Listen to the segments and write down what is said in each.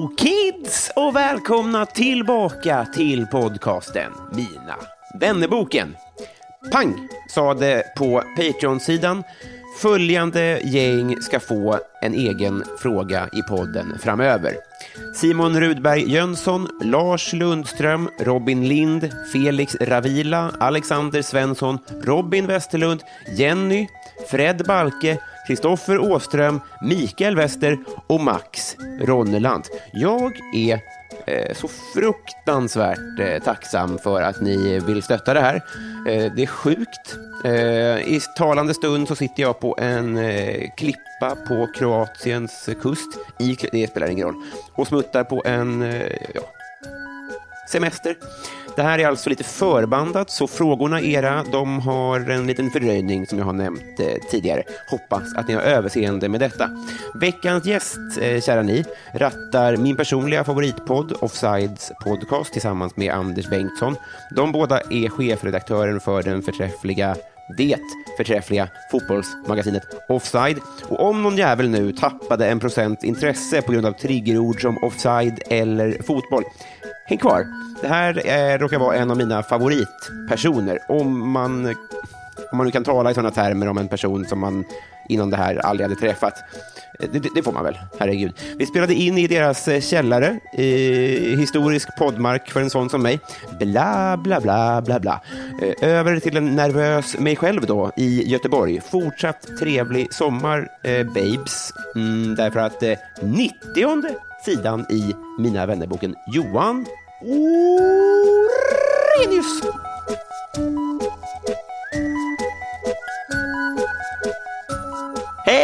Hello kids och välkomna tillbaka till podcasten Mina vännerboken. Pang sa det på Patreon-sidan. Följande gäng ska få en egen fråga i podden framöver. Simon Rudberg Jönsson, Lars Lundström, Robin Lind, Felix Ravila, Alexander Svensson, Robin Westerlund, Jenny, Fred Balke, Kristoffer Åström, Mikael Wester och Max Ronneland. Jag är eh, så fruktansvärt eh, tacksam för att ni vill stötta det här. Eh, det är sjukt. Eh, I talande stund så sitter jag på en eh, klippa på Kroatiens kust. I, det spelar ingen roll. Och smuttar på en eh, ja, semester. Det här är alltså lite förbandat, så frågorna era, de har en liten fördröjning som jag har nämnt eh, tidigare. Hoppas att ni har överseende med detta. Veckans gäst, eh, kära ni, rattar min personliga favoritpodd Offsides podcast tillsammans med Anders Bengtsson. De båda är chefredaktören för den förträffliga det förträffliga fotbollsmagasinet Offside. Och om någon jävel nu tappade en procent intresse på grund av triggerord som offside eller fotboll, häng kvar. Det här eh, råkar vara en av mina favoritpersoner. Om man, om man nu kan tala i sådana termer om en person som man innan det här aldrig hade träffat. Det, det, får man väl, herregud. Vi spelade in i deras eh, källare, i historisk poddmark för en sån som mig. Bla, bla, bla, bla, bla. Eh, över till en nervös mig själv då, i Göteborg. Fortsatt trevlig sommar, eh, babes. Mm, därför att eh, 90 sidan i Mina vännerboken Johan Orenius.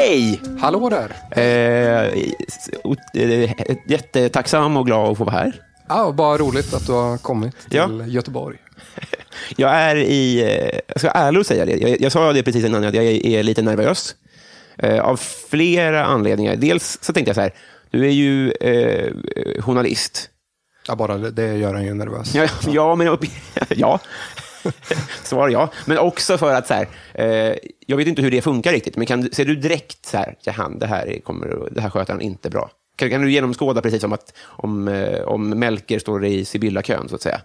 Hej! Hallå där! Eh, eh, jättetacksam och glad att få vara här. Ja, bara roligt att du har kommit till Ja. Göteborg. Jag är i, eh, jag ska ärligt säga det, jag, jag sa det precis innan, att jag är, är lite nervös. Eh, av flera anledningar. Dels så tänkte jag så här, du är ju eh, journalist. Ja, bara det, det gör en ju nervös. Ja, ja men ja. Svar ja. Men också för att så här, eh, jag vet inte hur det funkar riktigt, men kan, ser du direkt så här, jahan, det här, kommer, det här sköter han inte bra? Kan, kan du genomskåda precis som att om, eh, om Melker står i Sibylla-kön, så att säga?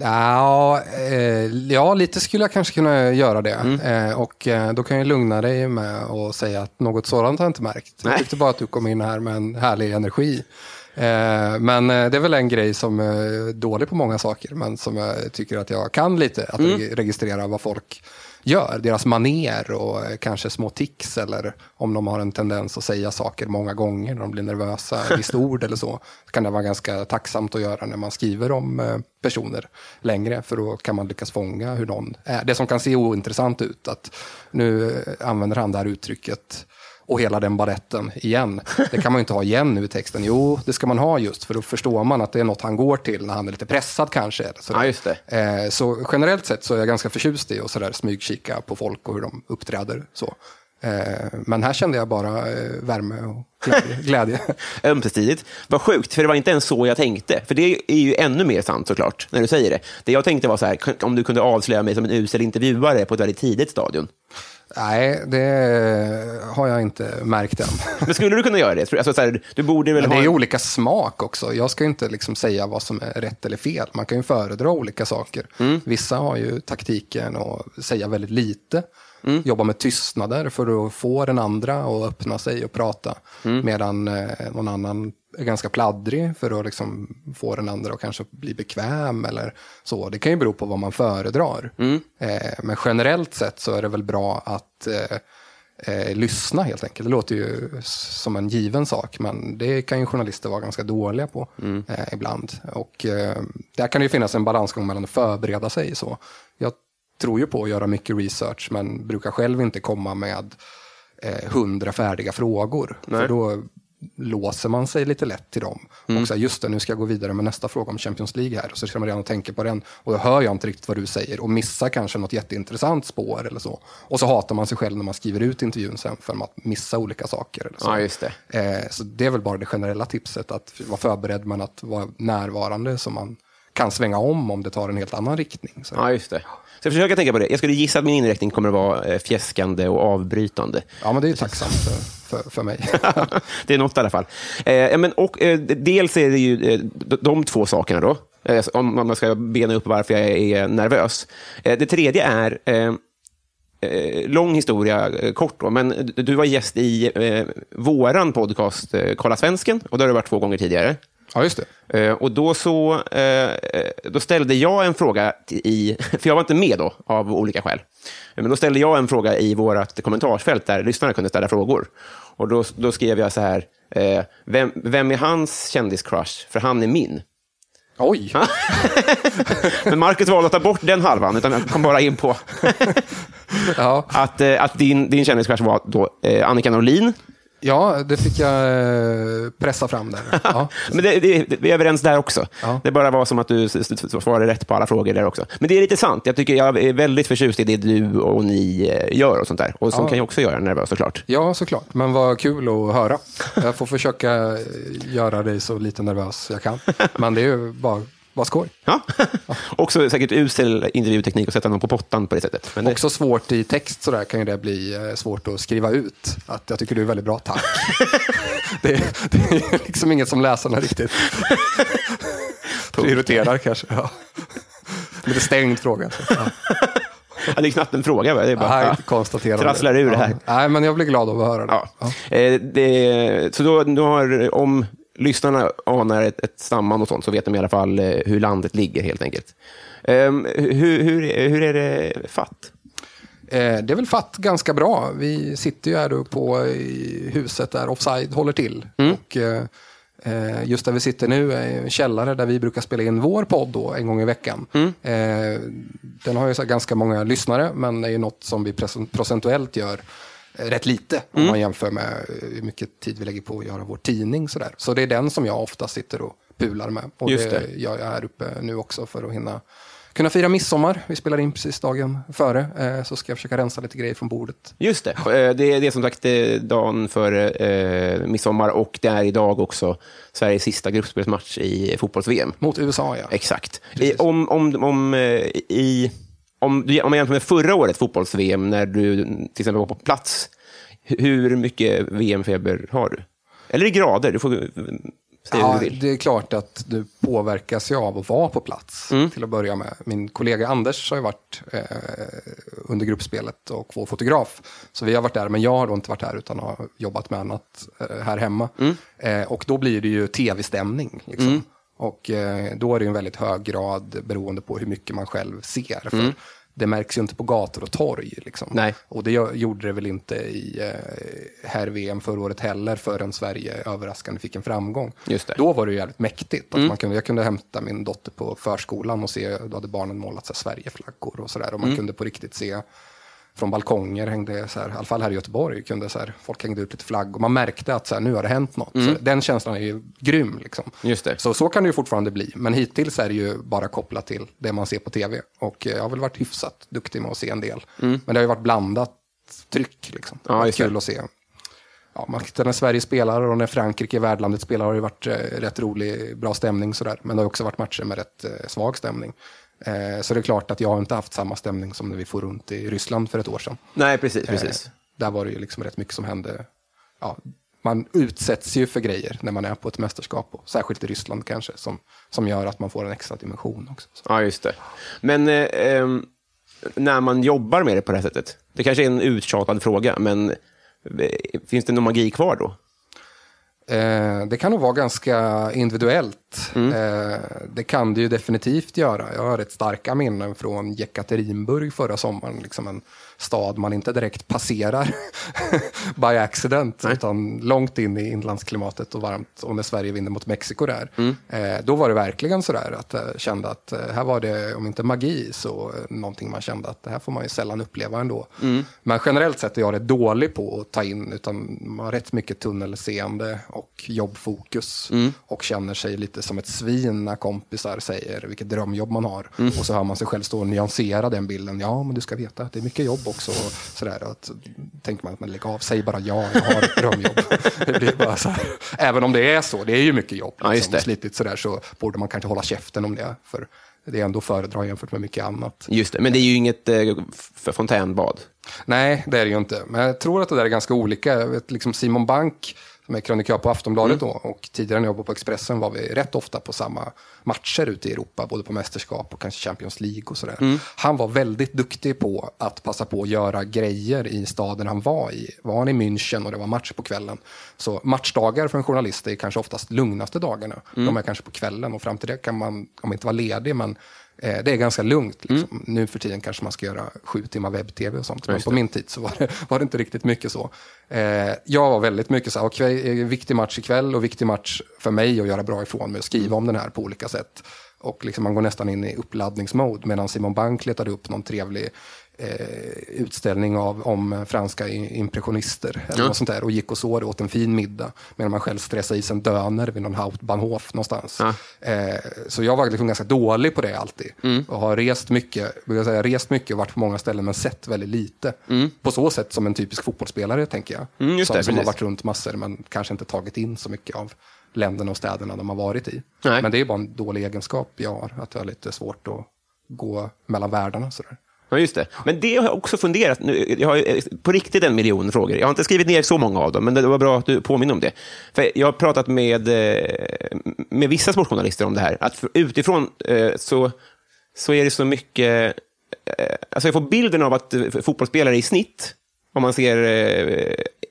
Ja, eh, ja, lite skulle jag kanske kunna göra det. Mm. Eh, och eh, då kan jag lugna dig med att säga att något sådant har jag inte märkt. Jag Nej. tyckte bara att du kom in här med en härlig energi. Eh, men eh, det är väl en grej som är dålig på många saker, men som jag tycker att jag kan lite. Att Mm. reg- registrera vad folk gör, deras maner och eh, kanske små tics eller om de har en tendens att säga saker många gånger när de blir nervösa, visst ord eller så. Kan det vara ganska tacksamt att göra när man skriver om personer längre, för då kan man lyckas fånga hur någon är. Det som kan se ointressant ut, att nu använder han det här uttrycket och hela den baletten igen. Det kan man ju inte ha igen nu i texten. Jo, det ska man ha just, för då förstår man att det är något han går till när han är lite pressad kanske. sådär. Ja, just det. Eh, Så generellt sett så är jag ganska förtjust i att sådär smygkika på folk och hur de uppträder. Så. Eh, Men här kände jag bara eh, värme och glädje. glädje. Ömsesidigt. Vad sjukt, för det var inte ens så jag tänkte. För det är ju ännu mer sant såklart, när du säger det. Det jag tänkte var så här, om du kunde avslöja mig som en usel intervjuare på ett väldigt tidigt stadion. Nej, det har jag inte märkt än. Men skulle du kunna göra det? Alltså, så här, du borde väl Men det är en- olika smak också. Jag ska inte liksom säga vad som är rätt eller fel. Man kan ju föredra olika saker. Mm. Vissa har ju taktiken att säga väldigt lite. Mm. Jobba med tystnader för att få den andra att öppna sig och prata. Mm. Medan eh, någon annan är ganska pladdrig för att liksom få den andra att kanske bli bekväm eller så. Det kan ju bero på vad man föredrar. Eh, men generellt sett så är det väl bra att eh, eh, lyssna helt enkelt. Det låter ju som en given sak, men det kan ju journalister vara ganska dåliga på eh, ibland. Och eh, där kan det ju finnas en balansgång mellan att förbereda sig. Så. Jag tror ju på att göra mycket research, men brukar själv inte komma med eh, hundra färdiga frågor. För då låser man sig lite lätt till dem. Och så här, just det, nu ska jag gå vidare med nästa fråga om Champions League här. Och så ska man redan och tänka på den. Och då hör jag inte riktigt vad du säger och missar kanske något jätteintressant spår eller så. Och så hatar man sig själv när man skriver ut intervjun sen för att missa olika saker. Eller så. Ja, just det. Eh, så det är väl bara det generella tipset, att vara förberedd men att vara närvarande så man kan svänga om om det tar en helt annan riktning. Så. Ja, just det. Så jag försöker tänka på det. Jag skulle gissa att min inriktning kommer att vara eh, fjäskande och avbrytande. Ja, men det är ju tacksamt för, för, för mig. det är något i alla fall. Eh, men, och, eh, dels är det ju eh, de, två sakerna då, eh, om man ska bena upp varför jag är nervös. Eh, det tredje är, lång historia kort då, men du- du var gäst i eh, våran podcast eh, Kolla Svensken, och det har du varit två gånger tidigare. Ja, just det. Eh, och då, så, eh, då ställde jag en fråga i, för jag var inte med då av olika skäl. Men då ställde jag en fråga i vårt kommentarsfält där lyssnarna kunde ställa frågor. Och då, då skrev jag så här, eh, vem, vem är hans kändiscrush? För han är min. Oj! Men Marcus valde att ta bort den halvan, utan jag kom bara in på Ja, att, eh, att din, din kändiscrush var då eh, Annika Norlin. Ja det fick jag eh, pressa fram där. Ja. Men det, det, vi är överens där också. Ja. Det bara var som att du svarade rätt på alla frågor där också. Men det är lite sant. Jag tycker jag är väldigt förtjust i det du och ni eh, gör och sånt där. Och som Ja. kan ju också göra nervös såklart. ja, såklart. Men vad kul att höra. Jag får försöka eh, göra dig så lite nervös jag kan. Men det är ju bara, bara skoj. Ja. också säkert usel intervjuteknik att sätta någon på pottan på det sättet. Men det, Också svårt i text sådär kan ju det bli eh, svårt att skriva ut. Att jag tycker du är väldigt bra, tack. det, det är liksom inget som läsarna riktigt prioriterar kanske. Ja. Men det är stängd fråga. Så, ja. ja, det är knappt en fråga. Det är bara, Nej, ja. konstaterande. Trasslar ur det här. Ja. Nej, men jag blir glad av att höra det. Ja. Eh, det, så då, då har, om lyssnarna anar ett, ett samband och sånt så vet de i alla fall eh, hur landet ligger helt enkelt. Ehm, hur, hur, hur är det fatt? Eh, det är väl fatt ganska bra. Vi sitter ju här på i huset där Offside håller till. Och, eh, eh, just där vi sitter nu är en källare där vi brukar spela in vår podd då, en gång i veckan. Eh, den har ju ganska många lyssnare, men är ju något som vi procentuellt gör eh, rätt lite om man jämför med eh, hur mycket tid vi lägger på att göra vår tidning. Så, där. så det är den som jag ofta sitter och pular med. Och Just det det. gör jag här uppe nu också för att hinna kunna fira midsommar. Vi spelar in precis dagen före, eh, så ska jag försöka rensa lite grejer från bordet. Just det. Eh, Det är, det är som sagt eh, dagen före eh, midsommar och det är idag också Sveriges sista gruppspelsmatch i fotbolls-VM. Mot USA, ja. Exakt. I, om, om, om, eh, i, om, du- om man jämför med förra årets fotbolls-VM, när du till exempel var på plats, hur mycket VM-feber har du? Eller i grader, du får säga hur Ja, du vill. det är klart att du påverkas ju av att vara på plats till att börja med. Min kollega Anders har ju varit eh, under gruppspelet och vår fotograf. Så vi har varit där, men jag har då inte varit där utan har jobbat med annat eh, här hemma. Eh, och då blir det ju tv-stämning. Liksom. Och eh, då är det en väldigt hög grad beroende på hur mycket man själv ser. För Det märks ju inte på gator och torg. Liksom. Nej. Och det gjorde det väl inte i eh, här VM förra året heller förrän Sverige överraskande fick en framgång. Just det. Då var det ju jävligt mäktigt. Att man kunde, jag kunde hämta min dotter på förskolan och se, då hade barnen målat Sverigeflaggor och sådär. Och man kunde på riktigt se från balkonger hängde, så här, i alla fall här i Göteborg, kunde så här, folk hängde ut lite flagg och man märkte att så här, nu har det hänt något. Så den känslan är ju grym. Liksom. Just det. Så, så kan det ju fortfarande bli, men hittills är det ju bara kopplat till det man ser på tv. Och eh, jag har väl varit hyfsat duktig med att se en del. Men det har ju varit blandat tryck. Liksom. Ja, just kul att se. Ja, man, när Sverige spelar och när Frankrike, värdlandet, spelar har det varit eh, rätt rolig, bra stämning sådär. Men det har också varit matcher med rätt eh, svag stämning. Eh, så det är klart att jag har inte haft samma stämning som när vi får runt i Ryssland för ett år sedan. Nej, precis. precis. Eh, där var det ju liksom rätt mycket som hände. Ja, man utsätts ju för grejer när man är på ett mästerskap, och särskilt i Ryssland kanske, som, som gör att man får en extra dimension också. Så. Ja, just det. Men eh, ehm, när man jobbar med det på det här sättet, det kanske är en uttjatad fråga, men eh, finns det någon magi kvar då? Eh, det kan nog vara ganska individuellt. Mm. Eh, det kan det ju definitivt göra. Jag har rätt starka minnen från Jekaterinburg förra sommaren. Liksom en stad man inte direkt passerar by accident, utan långt in i inlandsklimatet och varmt. Och när Sverige vinner mot Mexiko där, Mm. eh, då var det verkligen sådär att jag kände att eh, här var det, om inte magi, så eh, någonting man kände att det här får man ju sällan uppleva ändå. Mm. Men generellt sett är jag rätt dålig på att ta in, utan man har rätt mycket tunnelseende och jobbfokus Mm. och känner sig lite som ett svin när kompisar säger vilket drömjobb man har. Mm. Och så hör man sig själv stå och nyansera den bilden. Ja, men du ska veta att det är mycket jobb också. Sådär, att, tänker man att man lägger av, säg bara ja, jag har ett drömjobb. det blir bara så här. Även om det är så, det är ju mycket jobb. Ja, Liksom, och slitigt sådär, så borde man kanske hålla käften om det. För det är ändå föredra jämfört med mycket annat. Just det, men det är ju inget eh, fontänbad. Nej, det är det ju inte. Men jag tror att det där är ganska olika. Vet, liksom Simon Bank, är krönikör på Aftonbladet då, och tidigare när jag jobbade på Expressen var vi rätt ofta på samma matcher ute i Europa, både på mästerskap och kanske Champions League och sådär. Han var väldigt duktig på att passa på att göra grejer i staden han var i. Var han i München och det var match på kvällen. Så matchdagar för en journalist är kanske oftast lugnaste dagarna. De är kanske på kvällen och fram till det kan man, om man inte vara ledig, men det är ganska lugnt. Liksom. Nu för tiden kanske man ska göra sju timmar webb-tv och sånt. Men på min tid så var det, var det inte riktigt mycket så. Eh, jag var väldigt mycket så här, okej, eh, viktig match ikväll och viktig match för mig att göra bra ifrån mig och skriva om den här på olika sätt. Och liksom man går nästan in i uppladdningsmode medan Simon Bank letade upp någon trevlig eh, utställning av, om franska impressionister eller Ja. något sånt där och gick och så och åt en fin middag medan man själv stressade i sig en döner vid någon Hauptbahnhof någonstans. Ja. Eh, så jag var liksom ganska dålig på det alltid Mm. och har rest mycket, jag säga, rest mycket och varit på många ställen men sett väldigt lite. På så sätt som en typisk fotbollsspelare tänker jag. Mm, just som, det, som har varit runt massor men kanske inte tagit in så mycket av länderna och städerna de har varit i. Nej. Men det är bara en dålig egenskap jag har, att jag har lite svårt att gå mellan världarna. Sådär. Ja, just det. Men det har jag också funderat. Nu, jag har eh, på riktigt en miljon frågor. Jag har inte skrivit ner så många av dem, men det var bra att du påminner om det. För jag har pratat med, eh, med vissa sportjournalister om det här. Att utifrån eh, så, så är det så mycket... Alltså jag får bilden av att fotbollsspelare i snitt, om man ser,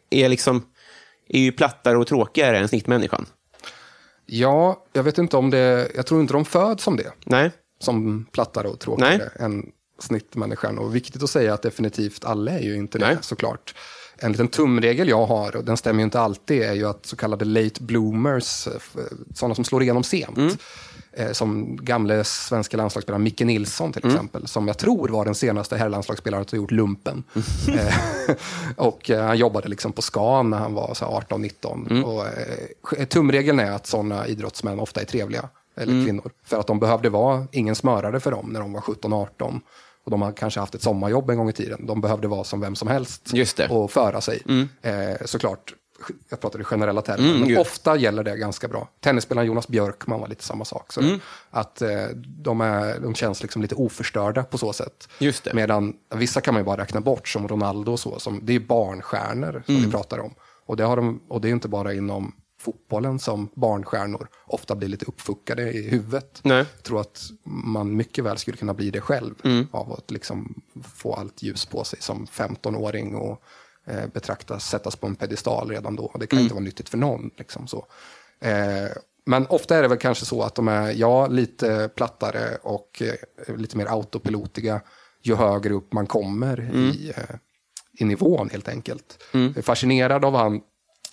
är liksom är ju plattare och tråkigare än snittmänniskan. Ja, jag vet inte om det, jag tror inte de föds som det. Nej? som plattare och tråkigare än snittmänniskan. Och viktigt att säga att definitivt alla är ju inte det Nej. såklart. En liten tumregel jag har, och den stämmer ju inte alltid, är ju att så kallade late bloomers, eh, f- sådana som slår igenom sent, Mm. eh, som gamle svenska landslagsspelaren Micke Nilsson till exempel, som jag tror var den senaste herrlandslagsspelaren att ha gjort lumpen. Eh, och eh, han jobbade liksom på Scan när han var så här 18-19. Och, eh, tumregeln är att sådana idrottsmän ofta är trevliga, eller kvinnor. För att de behövde vara ingen smörare för dem när de var 17-18. Och de hade kanske haft ett sommarjobb en gång i tiden. De behövde vara som vem som helst och föra sig. Eh, såklart, jag pratar i generella termer, Mm, men gud. ofta gäller det ganska bra. Tennisspelaren Jonas Björkman var lite samma sak. Så Mm. Att eh, de, är, de känns liksom lite oförstörda på så sätt. Medan vissa kan man ju bara räkna bort, som Ronaldo och så. Som, det är barnstjärnor som Mm. vi pratar om. Och det, har de, och det är inte bara inom fotbollen som barnstjärnor ofta blir lite uppfuckade i huvudet. Nej. Jag tror att man mycket väl skulle kunna bli det själv Mm. av att liksom få allt ljus på sig som 15-åring och eh, betraktas, sättas på en pedestal redan då. Det kan Mm. inte vara nyttigt för någon. Liksom så. Eh, men ofta är det väl kanske så att de är, ja, lite plattare och eh, lite mer autopilotiga ju högre upp man kommer i, eh, i nivån helt enkelt. Är fascinerad av han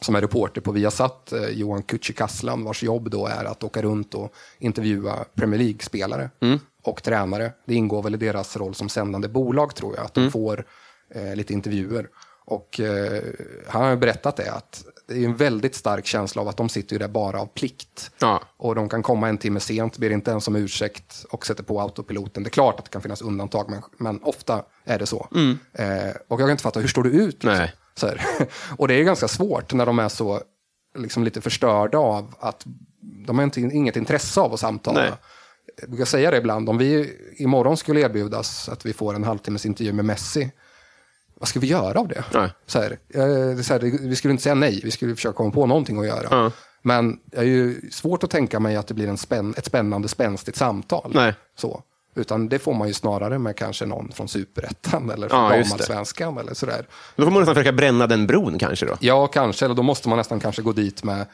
som är reporter på Viasat, eh, Johan Kücükaslan, vars jobb då är att åka runt och intervjua Premier League-spelare och tränare. Det ingår väl i deras roll som sändande bolag tror jag, att de får eh, lite intervjuer. Och eh, han har ju berättat det, att det är en väldigt stark känsla av att de sitter ju där bara av plikt. Ja. Och de kan komma en timme sent, ber inte ens om ursäkt och sätter på autopiloten. Det är klart att det kan finnas undantag, men, men ofta är det så. Eh, och jag kan inte fatta, hur står du ut? Liksom? Och det är ganska svårt när de är så liksom lite förstörda av att de har inte, inget intresse av att samtala. Nej. Jag brukar säga det ibland, om vi imorgon skulle erbjudas att vi får en halvtimmes intervju med Messi, vad ska vi göra av det? Nej. Så här, eh, så här, vi skulle inte säga nej, vi skulle försöka komma på någonting att göra. Ja. Men det är ju svårt att tänka mig att det blir en spänn, ett spännande, spänstigt samtal. Nej. Så. Utan det får man ju snarare med kanske någon från superettan eller Ja, från det. damallsvenskan eller sådär. Då får man nästan försöka bränna den bron kanske då. Ja, kanske. Eller då måste man nästan kanske gå dit med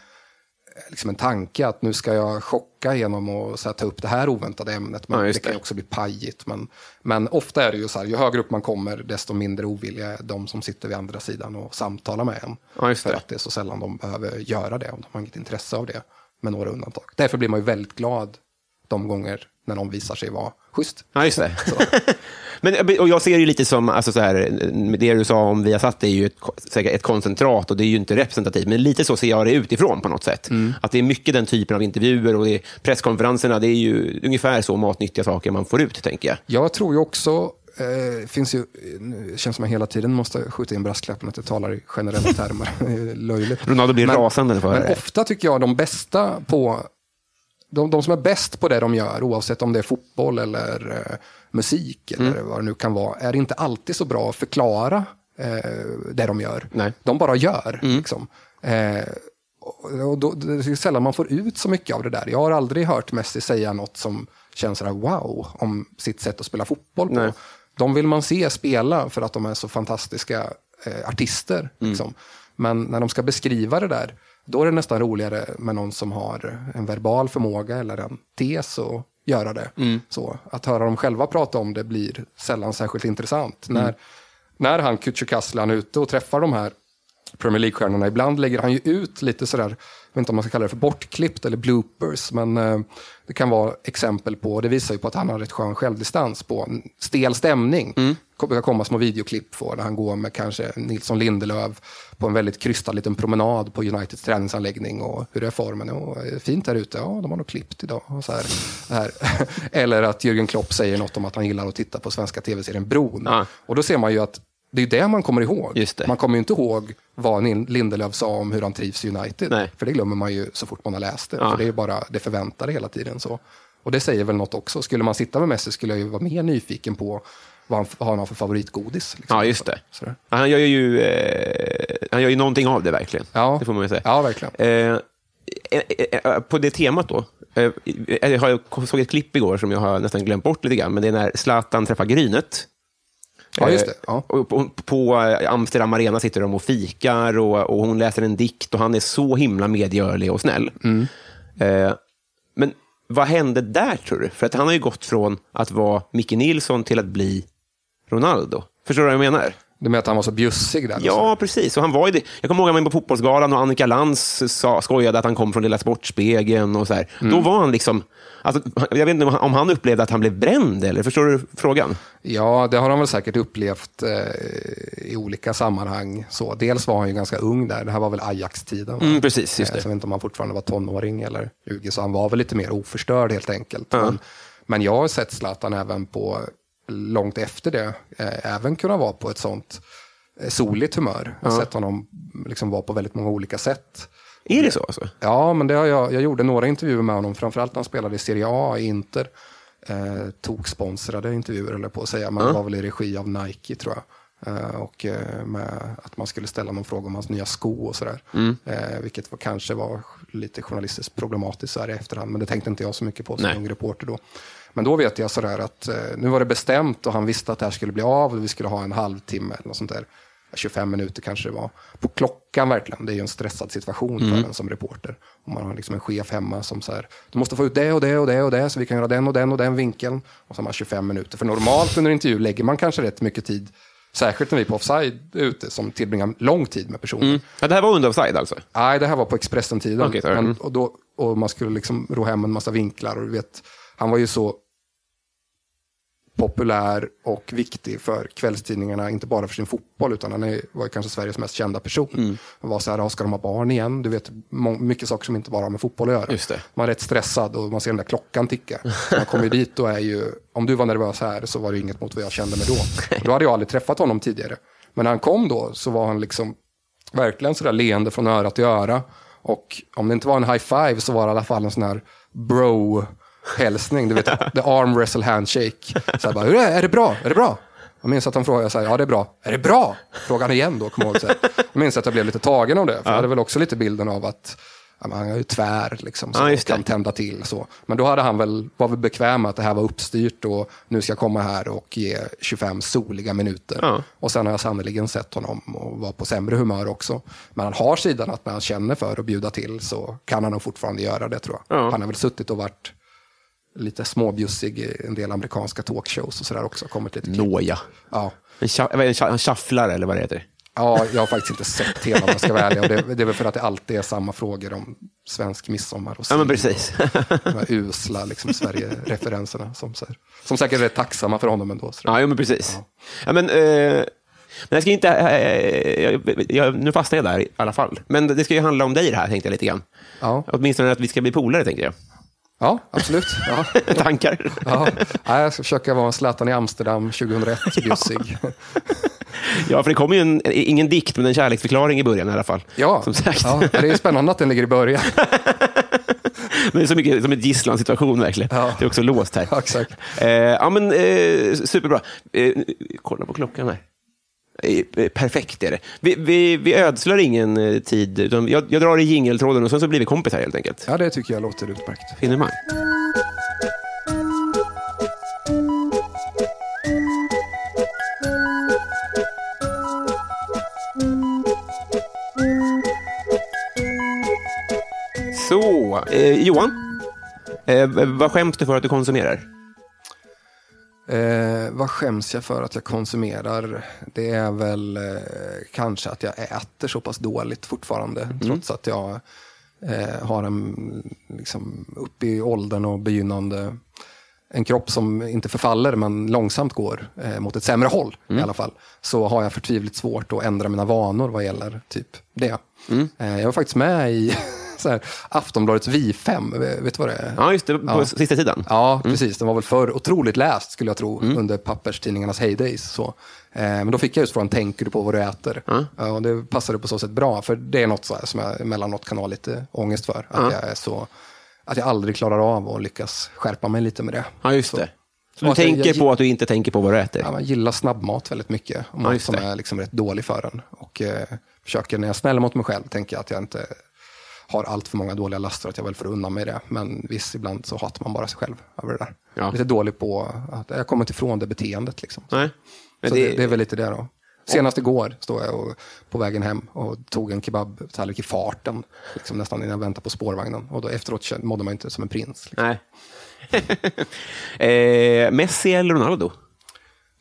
liksom en tanke att nu ska jag chocka genom att här, ta upp det här oväntade ämnet. Men Ja, det just kan det. ju också bli pajigt. Men, men ofta är det ju så här, ju högre upp man kommer, desto mindre ovilliga är de som sitter vid andra sidan och samtalar med en. Ja, För det. att det är så sällan de behöver göra det, och de har inget intresse av det, med några undantag. Därför blir man ju väldigt glad de gånger när någon visar sig vara schysst. Ja, just det. Men, och jag ser det lite som, alltså så här, det du sa om Viasat är ju ett, ett koncentrat och det är ju inte representativt, men lite så ser jag det utifrån på något sätt. Att det är mycket den typen av intervjuer och det presskonferenserna, det är ju ungefär så matnyttiga saker man får ut, tänker jag. Jag tror ju också, eh, finns ju, känns som jag hela tiden måste skjuta in brasklappen att jag talar i generella termer. Det löjligt. Ronaldo blir rasande för Men det. ofta tycker jag de bästa på, de, de som är bäst på det de gör, oavsett om det är fotboll eller eh, musik eller Mm. vad det nu kan vara, är inte alltid så bra att förklara eh, det de gör. Nej. Mm. De bara gör. Liksom. Eh, och och då, det är sällan man får ut så mycket av det där. Jag har aldrig hört Messi säga något som känns sådär wow om sitt sätt att spela fotboll på. Nej. De vill man se spela för att de är så fantastiska eh, artister. Mm. Liksom. Men när de ska beskriva det där, då är det nästan roligare med någon som har en verbal förmåga eller en tes och göra det. Mm. Så, att höra dem själva prata om det blir sällan särskilt intressant. Mm. När, när han Kücükasli, han är ute och träffar de här Premier League-stjärnorna, ibland lägger han ju ut lite sådär, vet inte om man ska kalla det för bortklippt eller bloopers, men eh, det kan vara exempel på, det visar ju på att han har rätt skön självdistans på en stel stämning. Mm. Det brukar komma små videoklipp på där han går med kanske Nilsson Lindelöf på en väldigt krystad liten promenad på Uniteds träningsanläggning och hur är formen? Och, är fint här ute? Ja, de har nog klippt idag. Och så här, här. Eller att Jürgen Klopp säger något om att han gillar att titta på svenska tv-serien Bron. Ja. Och då ser man ju att det är det man kommer ihåg. Man kommer ju inte ihåg vad Lindelöf sa om hur han trivs i United. Nej. För det glömmer man ju så fort man har läst det. Ja. För det är bara det förväntade hela tiden. så. Och det säger väl något också. Skulle man sitta med Messi skulle jag ju vara mer nyfiken på vad han, vad han har för favoritgodis. Liksom. Ja, just det. Sådär. Han gör ju, eh, han gör ju någonting av det verkligen. Ja. Det får man ju säga. Ja, verkligen. Eh, eh, eh, på det temat då. Eh, jag såg ett klipp igår som jag har nästan glömt bort lite grann, men det är när Zlatan träffar Grynet. Ja, just det. Ja. På, på Amsterdam Arena sitter de och fikar och, och hon läser en dikt och han är så himla medgörlig och snäll. Mm. Eh, men vad hände där tror du? För att han har ju gått från att vara Micke Nilsson till att bli Ronaldo. Förstår du vad jag menar? Du menar att han var så bjussig där? Ja, precis. Och han var ju det. Jag kommer ihåg att han var på Fotbollsgalan och Annika Lantz sa, skojade att han kom från Lilla Sportspegeln. Och så här. Då var han liksom... Alltså, jag vet inte om han upplevde att han blev bränd, eller förstår du frågan? Ja, det har han väl säkert upplevt eh, i olika sammanhang. Så, dels var han ju ganska ung där, det här var väl Ajax-tiden. va? Mm, precis, just Eh, det. Så jag vet inte om han fortfarande var tonåring eller 20, så han var väl lite mer oförstörd helt enkelt. Ja. Men, men jag har sett Zlatan även på, långt efter det, eh, även kunna vara på ett sånt eh, soligt humör. Jag har sett honom liksom vara på väldigt många olika sätt. Är det så? Alltså? Ja, men det har jag, jag gjorde några intervjuer med honom, framförallt när han spelade i Serie A i Inter. Eh, tog sponsrade intervjuer, eller på att säga, men det var väl i regi av Nike tror jag. Eh, och eh, med att man skulle ställa någon fråga om hans nya sko och sådär. Eh, vilket var, kanske var lite journalistiskt problematiskt så här i efterhand, men det tänkte inte jag så mycket på som Nej. ung reporter då. Men då vet jag sådär att eh, nu var det bestämt och han visste att det här skulle bli av och vi skulle ha en halvtimme eller något sånt där. 25 minuter kanske det var. På klockan verkligen. Det är ju en stressad situation för en som reporter. Om man har liksom en chef hemma som så här, du måste få ut det och det och det och det så vi kan göra den och den och den vinkeln. Och så har man 25 minuter. För normalt under intervju lägger man kanske rätt mycket tid, särskilt när vi på offside är ute, som tillbringar lång tid med personen. Ja, det här var under offside alltså? Nej, det här var på Expressen-tiden. Men- Mm. och, då, och man skulle liksom ro hem en massa vinklar. Och du vet, han var ju så populär och viktig för kvällstidningarna, inte bara för sin fotboll, utan han är, var kanske Sveriges mest kända person. Mm. Och var så här, "Ja, ska de ha barn igen? Du vet, mycket saker som inte bara har med fotboll att göra. Just det. Man är rätt stressad och man ser den där klockan ticka. Man kommer dit och är ju, om du var nervös här så var det inget mot vad jag kände mig då. Och då hade jag aldrig träffat honom tidigare. Men när han kom då så var han liksom verkligen sådär leende från öra till öra. Och om det inte var en high five så var det i alla fall en sån här bro hälsning. Du vet, the arm wrestle handshake. Så här bara, hur är det? Är det bra? Är det bra? Jag minns att han frågade, så här, ja det är bra. Är det bra? Frågade han igen då, kommer jag ihåg. Jag minns att jag blev lite tagen av det. För jag hade väl också lite bilden av att ja, han är ju tvär, liksom, så Ja, kan tända till. Så. Men då hade han väl, var väl bekväm med att det här var uppstyrt och nu ska jag komma här och ge 25 soliga minuter. Ja. Och sen har jag sannerligen sett honom och vara på sämre humör också. Men han har sidan att när han känner för att bjuda till så kan han nog fortfarande göra det tror jag. Ja. Han har väl suttit och varit lite småbjussig i en del amerikanska talkshows och sådär också. Kommit lite Nåja. Ja. En, tja, en shufflare eller vad det heter. Ja, jag har faktiskt inte sett hela om jag ska vara ärlig. Och det, det är väl för att det alltid är samma frågor om svensk midsommar och Ja, men precis. och de här usla liksom, Sverige-referenserna som, här- som säkert är tacksamma för honom ändå. Ja, jo, men precis. Ja. men, eh, men jag ska inte... Eh, jag, jag, nu fastnar jag där i alla fall. Men det ska ju handla om dig det här, tänkte jag lite grann. Ja. Åtminstone att vi ska bli polare, tänkte jag. Ja, absolut. Ja. Tankar? Ja. Ja, jag ska försöka vara en Zlatan i Amsterdam 2001, bjussig. Ja, för det kommer ju en, ingen dikt, men en kärleksförklaring i början i alla fall. Ja, Som sagt. ja, det är spännande att den ligger i början. Men det är så mycket som en gisslansituation verkligen. Ja. Det är också låst här. Ja, exakt. Eh, ja, men eh, superbra. Eh, kolla på klockan här. Eh, eh, perfekt är det. Vi, vi, vi ödslar ingen eh, tid. Utan jag, jag drar i jingeltråden och sen så blir vi kompisar helt enkelt. Ja, det tycker jag låter utmärkt. Finemang. Så, eh, Johan. Eh, vad skäms du för att du konsumerar? Eh, vad skäms jag för att jag konsumerar? Det är väl eh, kanske att jag äter så pass dåligt fortfarande. Trots att jag eh, har en, liksom, upp i åldern och begynnande, en kropp som inte förfaller men långsamt går eh, mot ett sämre håll i alla fall. Så har jag förtvivligt svårt att ändra mina vanor vad gäller typ det. Eh, jag var faktiskt med i så här, Aftonbladets Vi5, vet du vad det är? Ja, just det. På sista sidan. Ja, precis. Den var väl för otroligt läst skulle jag tro under papperstidningarnas heydays. Så. Eh, men då fick jag just frågan, tänker du på vad du äter? Ja, och det passade på så sätt bra, för det är något så här som jag emellanåt kan ha lite ångest för. Att, jag är så, att jag aldrig klarar av att lyckas skärpa mig lite med det. Ja, just Så. det. Så du jag- tänker jag- på att du inte tänker på vad du äter? Ja, man gillar snabbmat väldigt mycket. Och Ja, mat just som är liksom rätt dålig för en. Och eh, försöker, när jag är snäll mot mig själv, tänker jag att jag inte har allt för många dåliga laster, att jag väl får undan mig det. Men visst, ibland så hatar man bara sig själv över det där. Ja. Lite dålig på att jag kommer inte ifrån det beteendet. Liksom. Nej. Men så det, det, det är väl lite det då. Senast igår stod jag och, på vägen hem och tog en kebabtallrik i farten. Liksom nästan innan jag väntade på spårvagnen. Och då efteråt mådde man inte som en prins. Liksom. Nej. eh, Messi eller Ronaldo?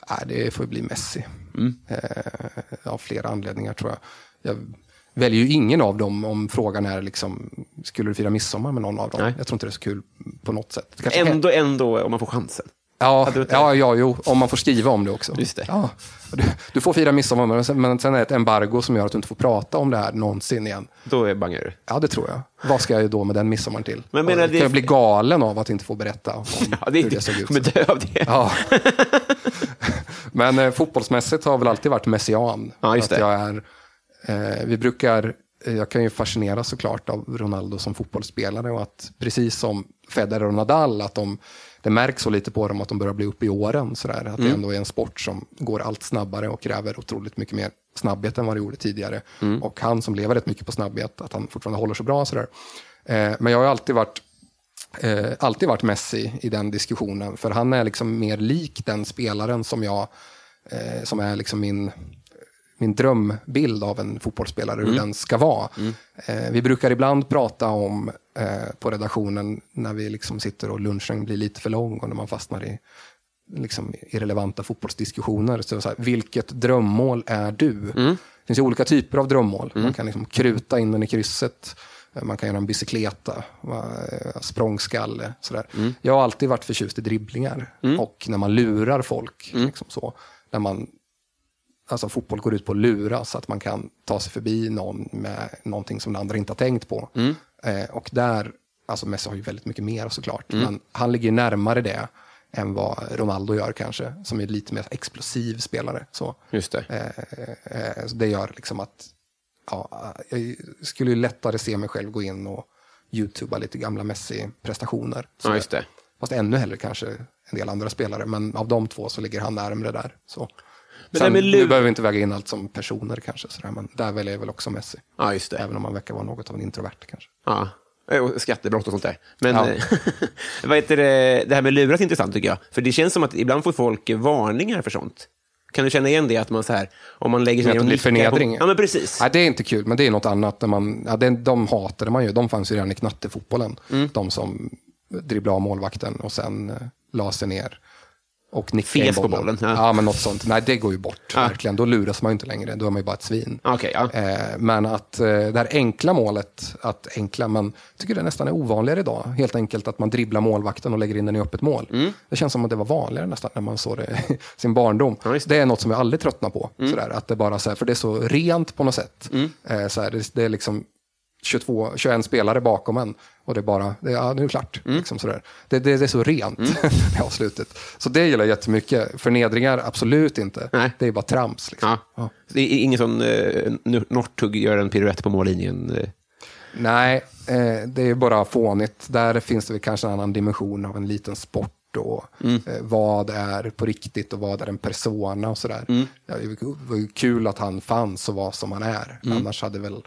Nej, det får ju bli Messi. Mm. Eh, av flera anledningar tror jag. Jag väljer ju ingen av dem om frågan är liksom, skulle du fira midsommar med någon av dem? Nej. Jag tror inte det är så kul på något sätt. Kanske Ändå, ändå, om man får chansen. Ja, du ja, ja, jo, om man får skriva om det också. Just det. Ja. Du, du får fira midsommar, men sen, men sen är det ett embargo som gör att du inte får prata om det här någonsin igen. Då är bangar du. Ja, det tror jag. Vad ska jag då med den midsommaren till? Men menar det- kan jag bli galen av att inte få berätta om Ja, det hur det såg ut. kommer dö av det. Ja. Men eh, fotbollsmässigt har jag väl alltid varit messian. Ja, just att det. jag är, vi brukar, eh, jag kan ju fascineras såklart av Ronaldo som fotbollsspelare och att precis som Federer och Nadal, att de, det märks så lite på dem att de börjar bli uppe i åren. Sådär. Att det Mm. ändå är en sport som går allt snabbare och kräver otroligt mycket mer snabbhet än vad det gjorde tidigare. Mm. Och han som lever rätt mycket på snabbhet, att han fortfarande håller så bra. Sådär. Eh, men jag har alltid varit eh, alltid varit Messi i den diskussionen. För han är liksom mer lik den spelaren som jag, eh, som är liksom min, min drömbild av en fotbollsspelare, hur den ska vara. Eh, vi brukar ibland prata om eh, på redaktionen när vi liksom sitter och lunchen blir lite för lång och när man fastnar i liksom, irrelevanta fotbollsdiskussioner. Så så här, vilket drömmål är du? Det finns ju olika typer av drömmål. Man kan liksom kruta in den i krysset. Eh, Man kan göra en bicykleta, eh, språngskalle. Sådär. Jag har alltid varit förtjust i dribblingar. Och när man lurar folk. Liksom så, när man, alltså fotboll går ut på att lura så att man kan ta sig förbi någon med någonting som den andra inte har tänkt på. Eh, och där, alltså Messi har ju väldigt mycket mer såklart. Men han ligger närmare det än vad Ronaldo gör kanske. Som är lite mer explosiv spelare. Så. Just det. Eh, eh, så det gör liksom att ja, jag skulle ju lättare se mig själv gå in och youtuba lite gamla Messi-prestationer. Ja, just det. Fast ännu hellre kanske en del andra spelare, men av de två så ligger han närmre där. Så. Men Sen, nu lur- behöver inte väga in allt som personer kanske, sådär, men där väljer jag väl också Messi. Ja, just det. Även om man verkar vara något av en introvert kanske. Ja. Och skattebrott och sånt där. Men Ja. eh, vad heter det, det här med luras är intressant tycker jag. För det känns som att ibland får folk varningar för sånt. Kan du känna igen det? Att man så här, om man lägger sig ner och nickar på- förnedring. Ja, men precis. Nej, det är inte kul, men det är något annat. När man, ja, det, de hatade man ju. De fanns ju redan i knattefotbollen. Mm. De som dribblade av målvakten och sen eh, la sig ner och nickade Fes in på bollen. bollen, ja. Ja. men något sånt. Nej, det går ju bort. Ja. Verkligen. Då luras man ju inte längre. Då är man ju bara ett svin. Okej, ja. Eh, men att eh, det här enkla målet, att enkla, man tycker det nästan är ovanligare idag. Helt enkelt att man dribblar målvakten och lägger in den i öppet mål. Det känns som att det var vanligare nästan när man såg det i sin barndom. Mm. Ja, det är något som jag aldrig tröttnar på. Sådär, att det bara så här, för det är så rent på något sätt. Mm. Eh, så här, det, det är liksom 22, 21 spelare bakom en och det är bara, det, ja, nu är det klart. Mm. Liksom sådär. Det, det, det är så rent i avslutet. Så det gillar jag jättemycket. Förnedringar, absolut inte. Nej. Det är bara trams. Liksom. Ja. Det är ingen sån eh, Northug gör en piruett på mållinjen. eh. Nej, eh, det är bara fånigt. Där finns det väl kanske en annan dimension av en liten sport och Mm. eh, vad är på riktigt och vad är en persona och sådär. Mm. Ja, det var kul att han fanns och var som han är. Mm. Annars hade väl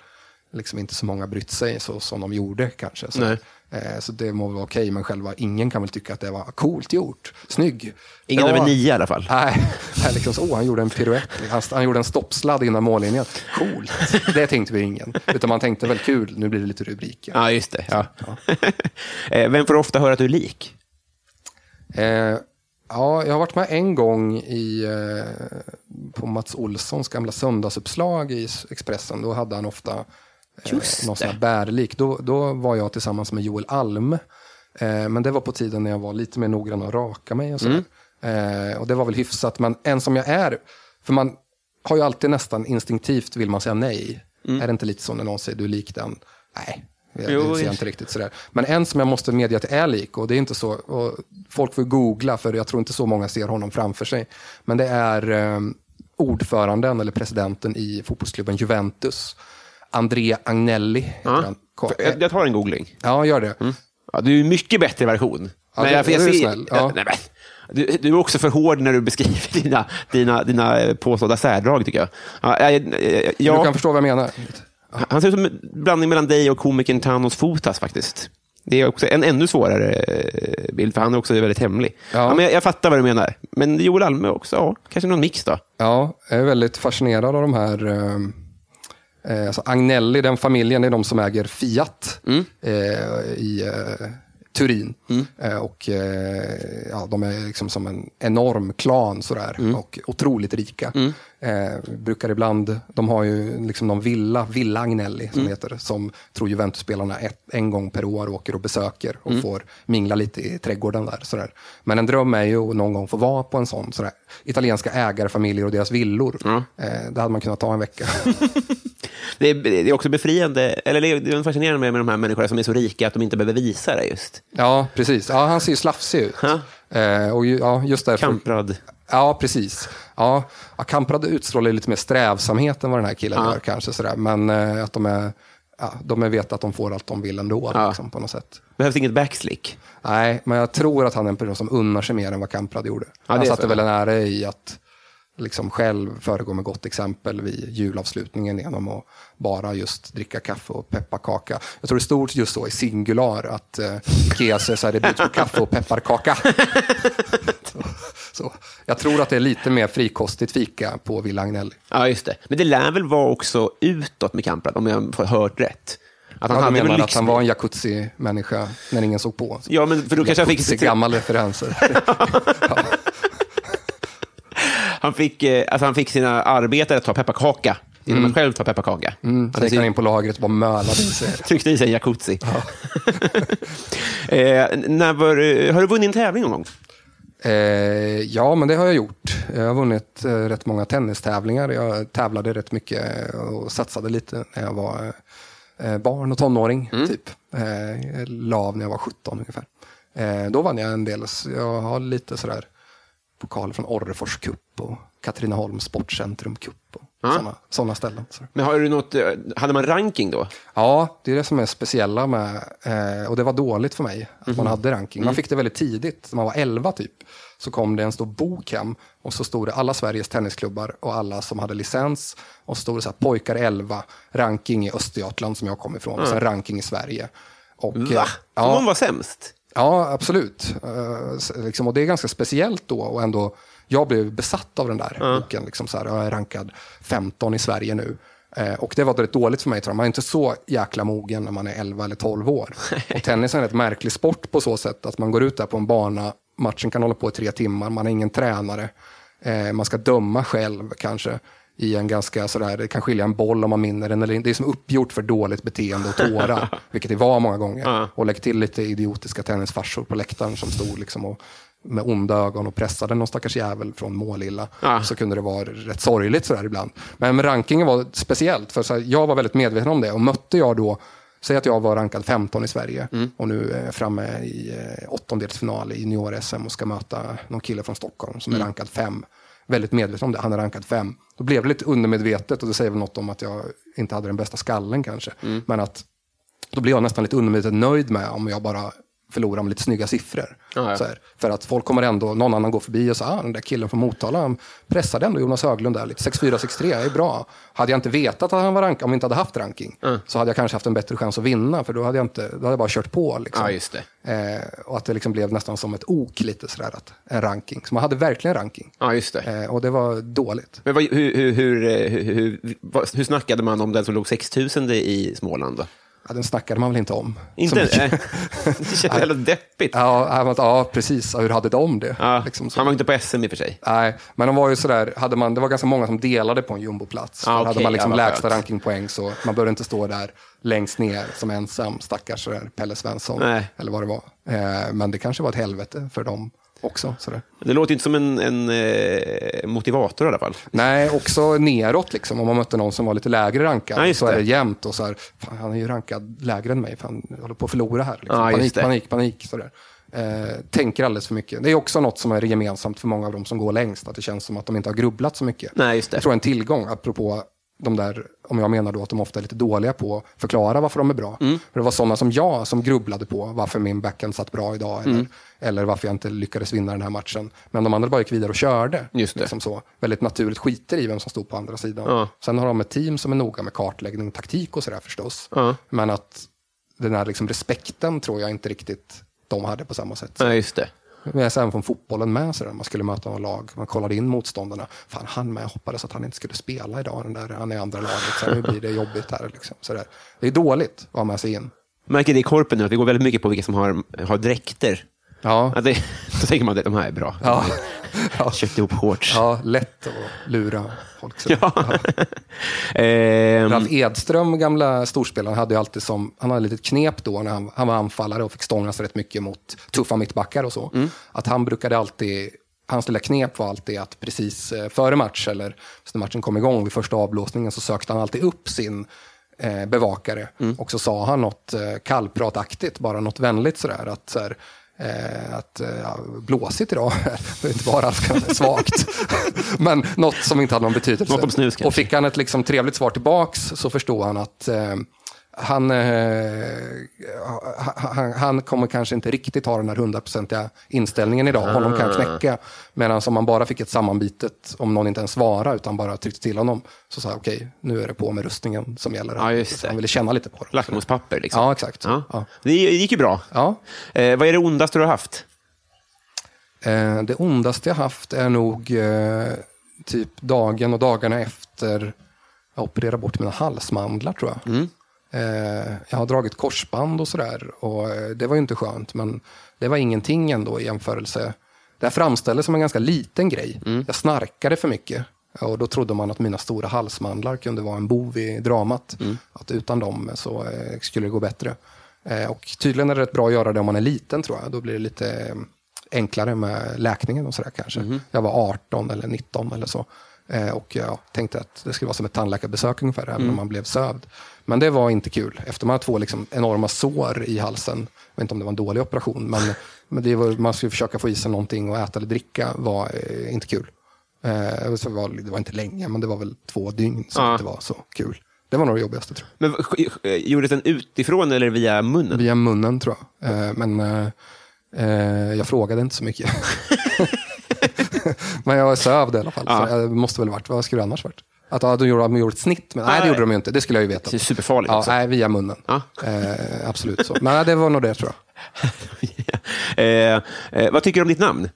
liksom inte så många brytt sig så som de gjorde kanske. Så, Nej. eh, så det må vara okej, men själva ingen kan väl tycka att det var coolt gjort, snygg. Ingen över nio i alla fall. Nej, liksom så, åh, han gjorde en piruett. Han, han gjorde en stoppsladd innan mållinjen. Coolt. Det tänkte vi ingen. Utan man tänkte väl kul, nu blir det lite rubriker. Ja, just det. Ja. Eh, Vem får ofta höra att du är lik? Eh, ja, jag har varit med en gång i, eh, på Mats Olssons gamla söndagsuppslag i Expressen. Då hade han ofta eh, Just någon sån här bärlik. Då, då var jag tillsammans med Joel Alm. Eh, men det var på tiden när jag var lite mer noggrann att raka mig och sådär. Eh, och det var väl hyfsat. Men en som jag är, för man har ju alltid nästan instinktivt vill man säga nej. Är det inte lite så när någon säger du är lik den? Nej, det, Jo, det ser jag inte riktigt sådär. Men en som jag måste medge att är lik, och det är inte så, och folk får googla för jag tror inte så många ser honom framför sig. Men det är eh, ordföranden eller presidenten i fotbollsklubben Juventus, Andrea Agnelli. heter Ja. han. Jag, jag tar en googling. Ja, gör det. Ja, du är mycket bättre version. Ja, Men det- jag- jag ser- snäll, ja. Nej, men, du, du är också för hård när du beskriver dina, dina, dina eh, påstådda särdrag, tycker jag. Ja, jag, jag, jag, Du kan förstå vad jag menar. Han ser ut som en blandning mellan dig och komikern Thanos Fotas faktiskt. Det är också en ännu svårare eh, bild, för han är också väldigt hemlig. Ja. Men jag, jag fattar vad du menar. Men Joel Alme också, ja, kanske någon mix då? Ja, jag är väldigt fascinerad av de här eh, eh, alltså Agnelli, den familjen, är de som äger Fiat eh, i eh, Turin. Eh, och eh, ja, De är liksom som en enorm klan sådär, och otroligt rika. Eh, brukar ibland, de har ju liksom någon villa, Villa Agnelli som det heter, som tror Juventus-spelarna ett, en gång per år åker och besöker och får mingla lite i trädgården där. Sådär. Men en dröm är ju att någon gång få vara på en sån, sådär, italienska ägarfamiljer och deras villor. Eh, det hade man kunnat ta en vecka. Det är, det är också befriande, eller det är, det är fascinerande med, med de här människorna som är så rika att de inte behöver visa det just. Ja, precis. Ja, han ser ju slafsig ut. Eh, och ju, ja, just därför. Kamprad. Ja, precis. Ja, ja, Kamprad utstrålar lite mer strävsamhet än vad den här killen Ja. gör kanske. Sådär. Men eh, att de är, ja, de är vet att de får allt de vill ändå, Ja. liksom, på något sätt. Behövs inget backslick. Nej, men jag tror att han är en person som unnar sig mer än vad Kamprad gjorde. det han satte väl ja. en ära i att liksom själv föregå med gott exempel vid julavslutningen genom att bara just dricka kaffe och pepparkaka. Jag tror det stod just så i singular att eh, så är det bjuds på kaffe och pepparkaka. så. Jag tror att det är lite mer frikostigt fika på Villa Agnelli. Ja, just det. Men det lär väl vara också utåt med Kamprad, om jag har hört rätt. Att Han ja, hade menar att han lyxbil. var en jacuzzi-människa när ingen såg på? Ja, men för då kanske han fick... Jacuzzi, gammal referenser. Han fick, eh, alltså han fick sina arbetare att ta pepparkaka innan han själv tar pepparkaka. Mm, sen gick han in på lagret och bara mölade i sig. Tryckte i sig en jacuzzi. eh, när var, har du vunnit en tävling någon gång? Eh, ja, men det har jag gjort. Jag har vunnit eh, rätt många tennistävlingar. Jag tävlade rätt mycket och satsade lite när jag var eh, barn och tonåring. Typ. Eh, la av när jag var 17 ungefär. Eh, då vann jag en del. Så Jag har lite sådär pokaler från Orrefors Cup och Katrineholms Sportcentrum Cup. Och Sådana, sådana ställen. Men har du något, eh, hade man ranking då? Ja, det är det som är speciella med, eh, och det var dåligt för mig att man hade ranking. Man fick det väldigt tidigt, när man var 11 typ. Så kom det en stor bok hem och så stod det alla Sveriges tennisklubbar och alla som hade licens. Och så stod det så här, pojkar 11, ranking i Östergötland som jag kom ifrån, och sen ranking i Sverige. Och, Va? eh, ja, man vara sämst? Ja, absolut. Eh, liksom, och det är ganska speciellt då. Och ändå, jag blev besatt av den där boken. Liksom, så här, jag är rankad 15 i Sverige nu. Eh, och det var rätt dåligt för mig. Tror jag. Man är inte så jäkla mogen när man är 11 eller 12 år. och tennis är en rätt märklig sport på så sätt att man går ut där på en bana, matchen kan hålla på i tre timmar, man har ingen tränare. Eh, man ska döma själv kanske i en ganska sådär, det kan skilja en boll om man vinner den eller inte. Det är som uppgjort för dåligt beteende och tåra, vilket det var många gånger. Och lägg till lite idiotiska tennisfarsor på läktaren som stod liksom och med onda ögon och pressade någon stackars jävel från Målilla. Ja. Så kunde det vara rätt sorgligt sådär ibland. Men rankingen var speciellt, för så här, jag var väldigt medveten om det. Och mötte jag då, säg att jag var rankad 15 i Sverige och nu är jag framme i eh, åttondelsfinal i junior-SM och ska möta någon kille från Stockholm som är rankad 5 väldigt medveten om det. Han är rankad fem. Då blev det lite undermedvetet och det säger väl något om att jag inte hade den bästa skallen kanske. Men att då blir jag nästan lite undermedvetet nöjd med om jag bara förlorar med lite snygga siffror. Ja, ja. Så här. För att folk kommer ändå, någon annan går förbi och säger, ah, den där killen från Motala, han pressade ändå Jonas Höglund där lite. 6-4, 6-3, det är bra. Hade jag inte vetat att han var rankad, om vi inte hade haft ranking, så hade jag kanske haft en bättre chans att vinna, för då hade jag, inte, då hade jag bara kört på. Liksom. Det. Eh, och att det liksom blev nästan som ett ok lite sådär, att, en ranking. Så man hade verkligen ranking. Just det. Eh, och det var dåligt. Men vad, hur, hur, hur, eh, hur, hur, vad, hur snackade man om den som låg 6000 i Småland? Då? Ja, den snackade man väl inte om. Inte? äh, det känns väldigt deppigt. Ja, ja, ja, precis. Hur hade de det? Ja, Liksom han var inte på SM i och för sig. Nej, men de var ju sådär, hade man, det var ganska många som delade på en jumboplats. Ah, okej, hade man liksom lägsta skönt. rankingpoäng, så man behövde inte stå där längst ner som ensam, stackars sådär, Pelle Svensson, Nej. eller vad det var. Eh, men det kanske var ett helvete för dem också. Sådär. Det låter inte som en, en eh, motivator i alla fall. Nej, också neråt liksom. Om man mötte någon som var lite lägre rankad Ja, så är det. jämnt och så här, fan, han är ju rankad lägre än mig, fan, jag håller på att förlora här. Liksom. Ja, panik, panik, panik. Sådär. Eh, tänker alldeles för mycket. Det är också något som är gemensamt för många av dem som går längst, att det känns som att de inte har grubblat så mycket. Nej, just det. Jag tror en tillgång, apropå de där, om jag menar då att de ofta är lite dåliga på att förklara varför de är bra. Mm. För det var sådana som jag som grubblade på varför min backhand satt bra idag, eller, Mm. Eller varför jag inte lyckades vinna den här matchen. Men de andra bara gick vidare och körde. Just det. Liksom så. Väldigt naturligt skiter i vem som stod på andra sidan. Ja. Sen har de ett team som är noga med kartläggning, taktik och sådär förstås. Ja. Men att den här liksom respekten tror jag inte riktigt de hade på samma sätt. Ja, just det. Men även från fotbollen med, sådär, man skulle möta någon lag, man kollade in motståndarna. Fan, han med, jag hoppades att han inte skulle spela idag, den där, han är andra laget, så nu blir det jobbigt här. Liksom, sådär. Det är dåligt att ha med sig in. Märker det i korpen nu, att det går väldigt mycket på vilka som har, har dräkter. Ja, Ja, det, då tänker man att de här är bra. ja. ja. Köpt ihop shorts. ja lätt att lura folk. Så. Ja. Ehm, Ralf Edström, gamla storspelaren, hade ju alltid som, han hade ett litet knep då när han, han var anfallare och fick stångas rätt mycket mot tuffa mittbackar och så. Att han brukade alltid, hans lilla knep var alltid att precis eh, före match eller när matchen kom igång vid första avblåsningen så sökte han alltid upp sin eh, bevakare och så sa han något eh, kallprataktigt, bara något vänligt sådär. Att, så här, att eh, ja, blåsigt idag, inte bara svagt. Men något som inte hade någon betydelse. Något om snus och fick han ett liksom trevligt svar tillbaks så förstod han att eh, han, eh, han, han kommer kanske inte riktigt ha den här hundraprocentiga inställningen idag. Honom kan jag knäcka. Medan om man bara fick ett sammanbitet, om någon inte ens svarade utan bara tryckte till honom, så sa jag okej, nu är det på med rustningen som gäller. Ja, just det. Han ville känna lite på det. Lackmuspapper liksom. Ja, exakt. Ja. Ja. Det gick ju bra. Ja. Eh, vad är det ondaste du har haft? Eh, det ondaste jag haft är nog eh, typ dagen och dagarna efter jag opererade bort mina halsmandlar tror jag. Eh, jag har dragit korsband och sådär och eh, det var ju inte skönt men det var ingenting ändå i jämförelse. Det här framställdes som en ganska liten grej. Jag snarkade för mycket och då trodde man att mina stora halsmandlar kunde vara en bov i dramat. Att utan dem så eh, skulle det gå bättre. Eh, och tydligen är det rätt bra att göra det om man är liten tror jag. Då blir det lite eh, enklare med läkningen och sådär kanske. Jag var 18 eller 19 eller så. Eh, och jag tänkte att det skulle vara som ett tandläkarbesök ungefär, även om man blev sövd. Men det var inte kul. Efter man hade två liksom enorma sår i halsen, jag vet inte om det var en dålig operation, men, men var, man skulle försöka få i sig någonting och äta eller dricka var eh, inte kul. Eh, så var, det var inte länge, men det var väl två dygn som Ja. det var så kul. Det var nog det jobbigaste tror Men sk- sk- gjordes den utifrån eller via munnen? jag. Via munnen tror jag. Eh, men eh, eh, jag frågade inte så mycket. men jag sövde i alla fall. Ja. Så det måste väl varit, vad skulle det annars varit? Att ja, de gjorde, de gjorde ett snitt, men nej det gjorde de ju inte. Det skulle jag ju veta. Det är superfarligt Ja, också. nej, via munnen. Ja. Eh, absolut så. Men nej, det var nog det tror jag. eh, eh, vad tycker du om ditt namn?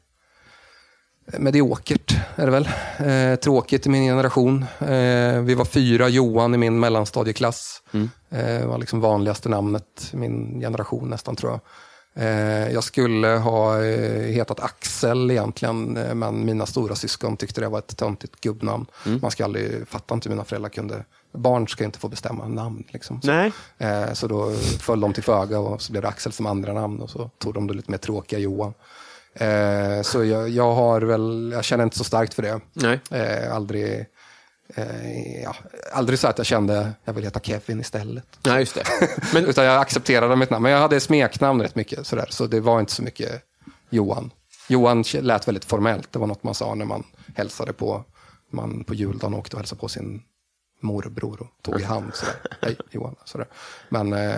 Mediokert är det väl. Eh, tråkigt i min generation. Eh, vi var fyra Johan i min mellanstadieklass. Eh, var liksom vanligaste namnet i min generation nästan tror jag. Eh, jag skulle ha eh, hetat Axel egentligen, eh, men mina stora syskon tyckte det var ett töntigt gubbnamn. Man ska aldrig, fatta inte hur mina föräldrar kunde, barn ska inte få bestämma namn. Liksom. Så, så då föll de till föga och så blev det Axel som andra namn och så tog de det lite mer tråkiga Johan. Så jag, jag har väl, jag känner inte så starkt för det. Nej. Aldrig, eh, ja, aldrig så att jag kände, jag vill heta Kevin istället. Nej, just det. Men, Utan jag accepterade mitt namn. Men jag hade smeknamn rätt mycket, sådär, så det var inte så mycket Johan. Johan lät väldigt formellt. Det var något man sa när man hälsade på, man på juldagen åkte och hälsade på sin morbror och tog i hand. Sådär. Hej Johan. Sådär. Men eh,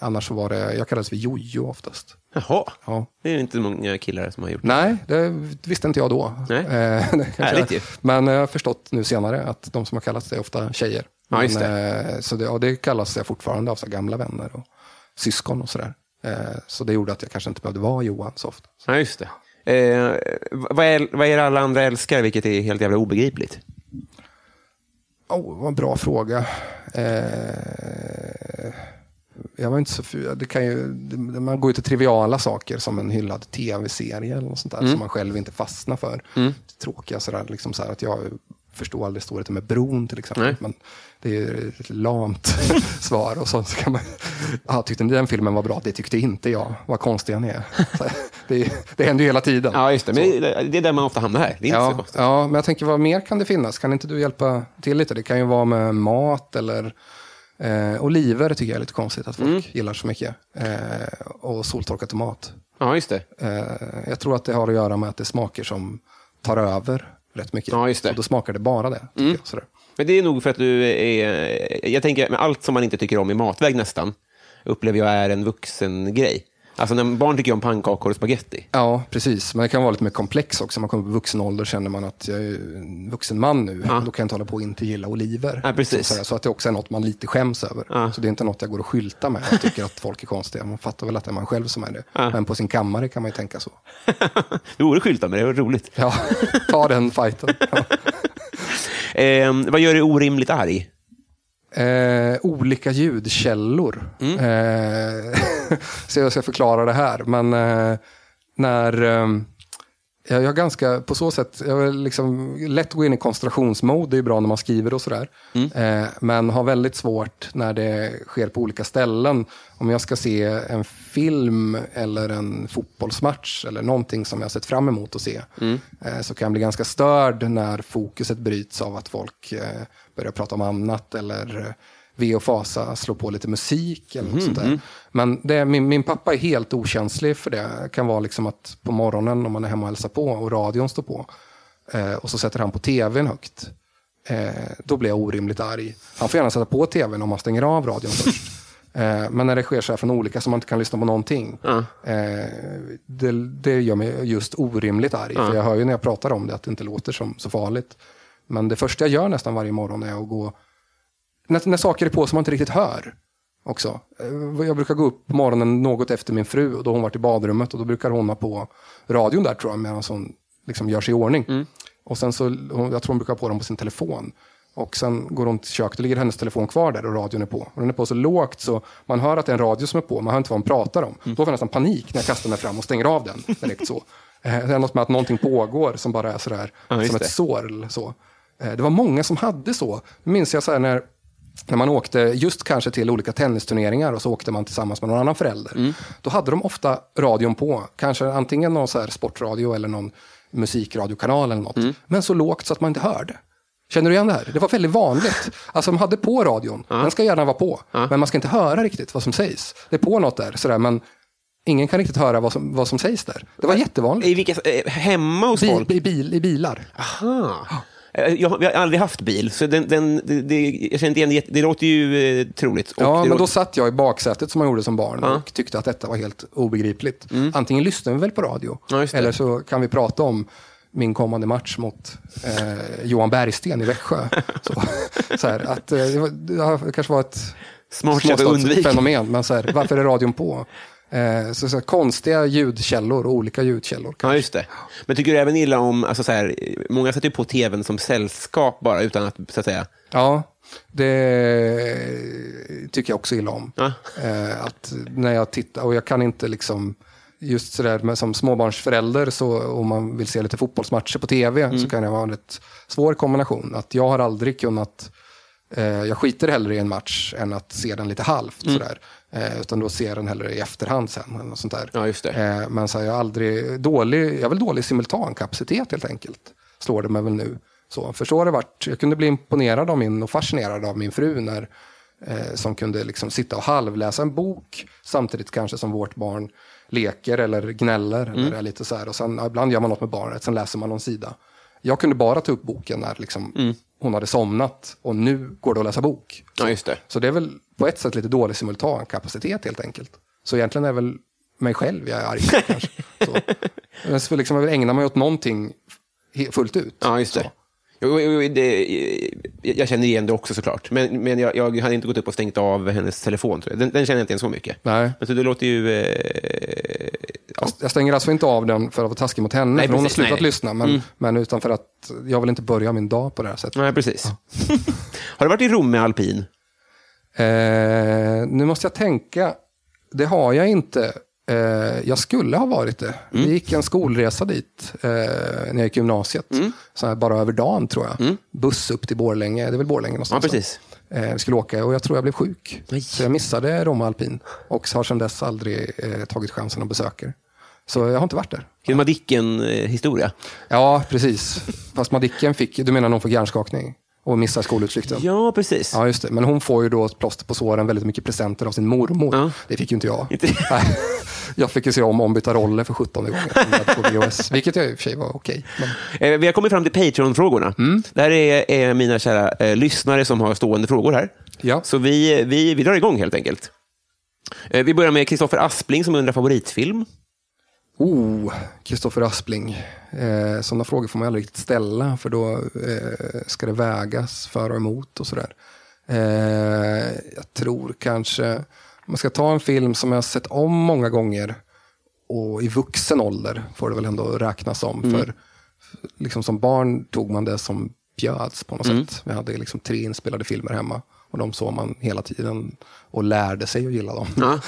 annars så var det, jag kallades för Jojo oftast. jaha, Ja. det är inte många killar som har gjort det. Nej, det visste inte jag då. Nej. Eh, det Härligt ju. Men jag har förstått nu senare att de som har kallats det är ofta tjejer. Ja, Men, eh, så det, och det kallas jag fortfarande av så gamla vänner och syskon och sådär. Eh, Så det gjorde att jag kanske inte behövde vara Johan så ofta. Ja, just det. Eh, vad, är, vad är det alla andra älskar, vilket är helt jävla obegripligt? Oh, vad en bra fråga. Eh, jag var inte så det kan ju, det- Man går ju till triviala saker som en hyllad tv-serie eller något sånt där som man själv inte fastnar för. Tråkiga sådär, liksom så att jag förstår aldrig storheten med bron till exempel. Nej. Men det är ett lamt svar. Och så, så kan man, ja, tyckte ni den filmen var bra? Det tyckte inte jag. Vad konstig han är. Så, det, det händer ju hela tiden. Ja, just det. Men det, det är där man ofta hamnar här. Det är inte så Ja, konstigt. ja, men jag tänker vad mer kan det finnas? Kan inte du hjälpa till lite? Det kan ju vara med mat eller eh, oliver tycker jag är lite konstigt att folk Mm. gillar så mycket. Eh, och soltorkad tomat. Ja, just det. Eh, jag tror att det har att göra med att det är smaker som tar över rätt mycket. Ja, just det. Mm. Och då smakar det bara det. Tycker jag. Men det är nog för att du är... Jag tänker, allt som man inte tycker om i matväg nästan, upplever jag är en vuxen grej. Alltså när barn tycker om pannkakor och spaghetti. Ja, precis. Men det kan vara lite mer komplex också. Man kommer på vuxen ålder känner man att jag är en vuxen man nu. Ja. Då kan jag inte hålla på och inte gilla oliver. Ja, precis. Så, så att det också är något man lite skäms över. Ja. Så det är inte något jag går och skyltar med. Jag tycker att folk är konstiga. Man fattar väl att det är man själv som är det. Ja. Men på sin kammare kan man ju tänka så. det vore skylta med det, var roligt. Ja, ta den fighten. Eh, vad gör dig orimligt arg? Eh, olika ljudkällor. Mm. Eh, så jag ska förklara det här. Men eh, när... Jag har ganska, på så sätt, jag har liksom lätt gå in i koncentrationsmode, det är bra när man skriver och sådär. Mm. Eh, men har väldigt svårt när det sker på olika ställen. Om jag ska se en film eller en fotbollsmatch eller någonting som jag sett fram emot att se. Mm. Eh, så kan jag bli ganska störd när fokuset bryts av att folk eh, börjar prata om annat eller ve och fasa slår på lite musik eller något sånt där. Men det, min, min pappa är helt okänslig för det. Det kan vara liksom att på morgonen om man är hemma och hälsar på och radion står på eh, och så sätter han på tvn högt. Eh, då blir jag orimligt arg. Han får gärna sätta på tvn om man stänger av radion först. Eh, men när det sker så här från olika så man inte kan lyssna på någonting. Eh, det, det gör mig just orimligt arg. För jag hör ju när jag pratar om det att det inte låter som så farligt. Men det första jag gör nästan varje morgon är att gå... När, när saker är på som man inte riktigt hör. Också. Eh, Jag brukar gå upp på morgonen något efter min fru och då hon varit i badrummet och då brukar hon ha på radion där tror jag medan hon liksom gör sig i ordning. Och sen så, jag tror hon brukar ha på den på sin telefon. Och sen går hon till köket, då ligger hennes telefon kvar där och radion är på. Och den är på så lågt så man hör att det är en radio som är på, man hör inte vad hon pratar om. Då får jag nästan panik när jag kastar mig fram och stänger av den direkt så. Eh, Det är något med att någonting pågår som bara är sådär, Ja, som ett det. sorl. Så. Eh, Det var många som hade så. Det minns jag så här när, när man åkte just kanske till olika tennisturneringar och så åkte man tillsammans med någon annan förälder. Då hade de ofta radion på, kanske antingen någon så sportradio eller någon musikradiokanal eller något. Men så lågt så att man inte hörde. Känner du igen det här? Det var väldigt vanligt. Alltså de hade på radion, den ska gärna vara på. Men man ska inte höra riktigt vad som sägs. Det är på något där, sådär, men ingen kan riktigt höra vad som, vad som sägs där. Det var jättevanligt. I vilka, eh, hemma hos Bil, folk? i, bil, I bilar. Aha. Eh, Jag, har- aldrig haft bil, så den, den, det, jag inte igen det. Det låter ju eh, troligt. Och Ja, men då låter- satt jag i baksätet som man gjorde som barn Ja. och tyckte att detta var helt obegripligt. Antingen lyssnar vi väl på radio, Ja, eller så kan vi prata om min kommande match mot eh, Johan Bergsten i Växjö. så, så här, att, eh, det, var, det kanske var ett Smart sätt att undvika. småstadsfenomen, men så här, varför är radion på? Eh, så, så här, konstiga ljudkällor, olika ljudkällor. Ja, just det. Men tycker du även illa om, alltså så här, många sätter ju på tvn som sällskap bara, utan att, så att säga, Ja, det tycker jag också illa om. Ja. Eh, att när jag tittar, och jag kan inte liksom, just sådär med, som småbarnsförälder, så om man vill se lite fotbollsmatcher på tv, Mm. så kan det vara en rätt svår kombination. Att jag har aldrig kunnat, eh, jag skiter hellre i en match än att se den lite halvt. Mm. Sådär. Eh, utan då ser den hellre i efterhand sen. Eller något sånt där. Ja, just det. Eh, men så här, jag har aldrig, dålig, jag har väl dålig simultankapacitet helt enkelt. Slår det mig väl nu. Så, för så har det varit. Jag kunde bli imponerad av min och fascinerad av min fru när, eh, som kunde liksom sitta och halvläsa en bok samtidigt kanske som vårt barn leker eller gnäller. Mm. Eller lite så här. Och sen, ja, ibland gör man något med barnet, sen läser man någon sida. Jag kunde bara ta upp boken när liksom, Mm. hon hade somnat och nu går det att läsa bok. ja just det. Så det är väl på ett sätt lite dålig simultankapacitet helt enkelt. Så egentligen är väl mig själv jag är arg på kanske. Så. Jag skulle liksom ägna mig åt någonting fullt ut. Ja, just det. Så. Jo, jo, det, jag känner igen det också såklart. Men, men jag, jag hade inte gått upp och stängt av hennes telefon. Tror jag. Den, den känner jag inte igen så mycket. Nej. Men så det låter ju... Eh, ja. Jag stänger alltså inte av den för att vara taskig mot henne, Nej, för hon har slutat Nej, lyssna. Men, men utan för att jag vill inte börja min dag på det här sättet. Nej, precis. har du varit i Rom med alpin? Eh, nu måste jag tänka. Det har jag inte. Eh, jag skulle ha varit det. Mm. Vi gick en skolresa dit eh, när jag gick gymnasiet. Mm. Så här, bara över dagen tror jag. Buss upp till Borlänge. Det är väl Borlänge Ja, någonstans? va? precis. Eh, vi skulle åka och jag tror jag blev sjuk. Nej. Så jag missade Roma alpin. Och har sedan dess aldrig eh, tagit chansen att besöka det. Så jag har inte varit där. Vilken Madicken-historia. Ja, precis. Fast Madicken fick, du menar någon får hjärnskakning och missar skolutflykten? Ja, precis. Ja, just det. Men hon får ju då ett plåster på såren, väldigt mycket presenter av sin mormor. Ja. Det fick ju inte jag. Inte-. Jag fick ju se om ombytta roller för 17 gången på VHS, vilket jag i och för sig var okej. Men... Eh, vi har kommit fram till Patreon-frågorna. Det här är, är mina kära eh, lyssnare som har stående frågor här. Ja. Så vi, vi, vi drar igång helt enkelt. Eh, vi börjar med Kristoffer Aspling som undrar favoritfilm. Oh, Kristoffer Aspling. Eh, sådana frågor får man aldrig riktigt ställa, för då eh, ska det vägas för och emot och sådär. Eh, jag tror kanske, om man ska ta en film som jag har sett om många gånger och i vuxen ålder får det väl ändå räknas som. För liksom som barn tog man det som bjöds på något sätt. Vi hade liksom tre inspelade filmer hemma och de såg man hela tiden och lärde sig att gilla dem. Ja.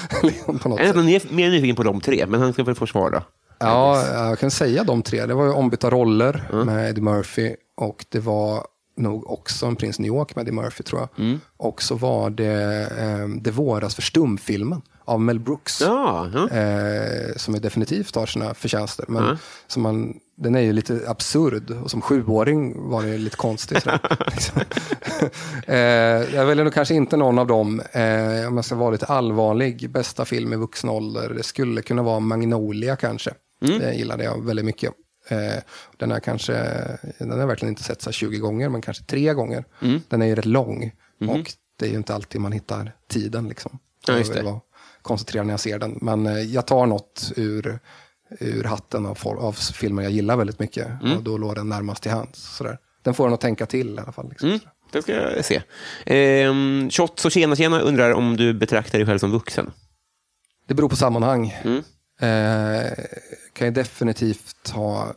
på något är mer nyfiken på de tre, men han ska väl få svar då. Ja, jag kan säga de tre. Det var ju ombytta roller med Eddie Murphy och det var nog också en Prins New York med Eddie Murphy tror jag. Och så var det eh, Det våras för stumfilmen av Mel Brooks. Ja, ja. Eh, som är definitivt har sina förtjänster. Men som man, den är ju lite absurd och som sjuåring var den lite konstig. sådär, liksom. eh, jag väljer nog kanske inte någon av dem. Eh, om jag ska vara lite allvarlig. Bästa film i vuxen ålder. Det skulle kunna vara Magnolia kanske. Det gillade jag väldigt mycket. Eh, den har kanske, den har verkligen inte sett så här 20 gånger, men kanske tre gånger. Den är ju rätt lång och det är ju inte alltid man hittar tiden. Liksom. Ja, just det. Koncentrerad när jag ser den. Men eh, jag tar något ur, ur hatten av, av filmer jag gillar väldigt mycket. Mm. Och då låg den närmast till hands. Sådär. Den får en att tänka till i alla fall. Liksom. Mm, det ska jag se. Ehm, Shots och Tjena Tjena undrar om du betraktar dig själv som vuxen. Det beror på sammanhang. Mm. Eh, kan ju definitivt ha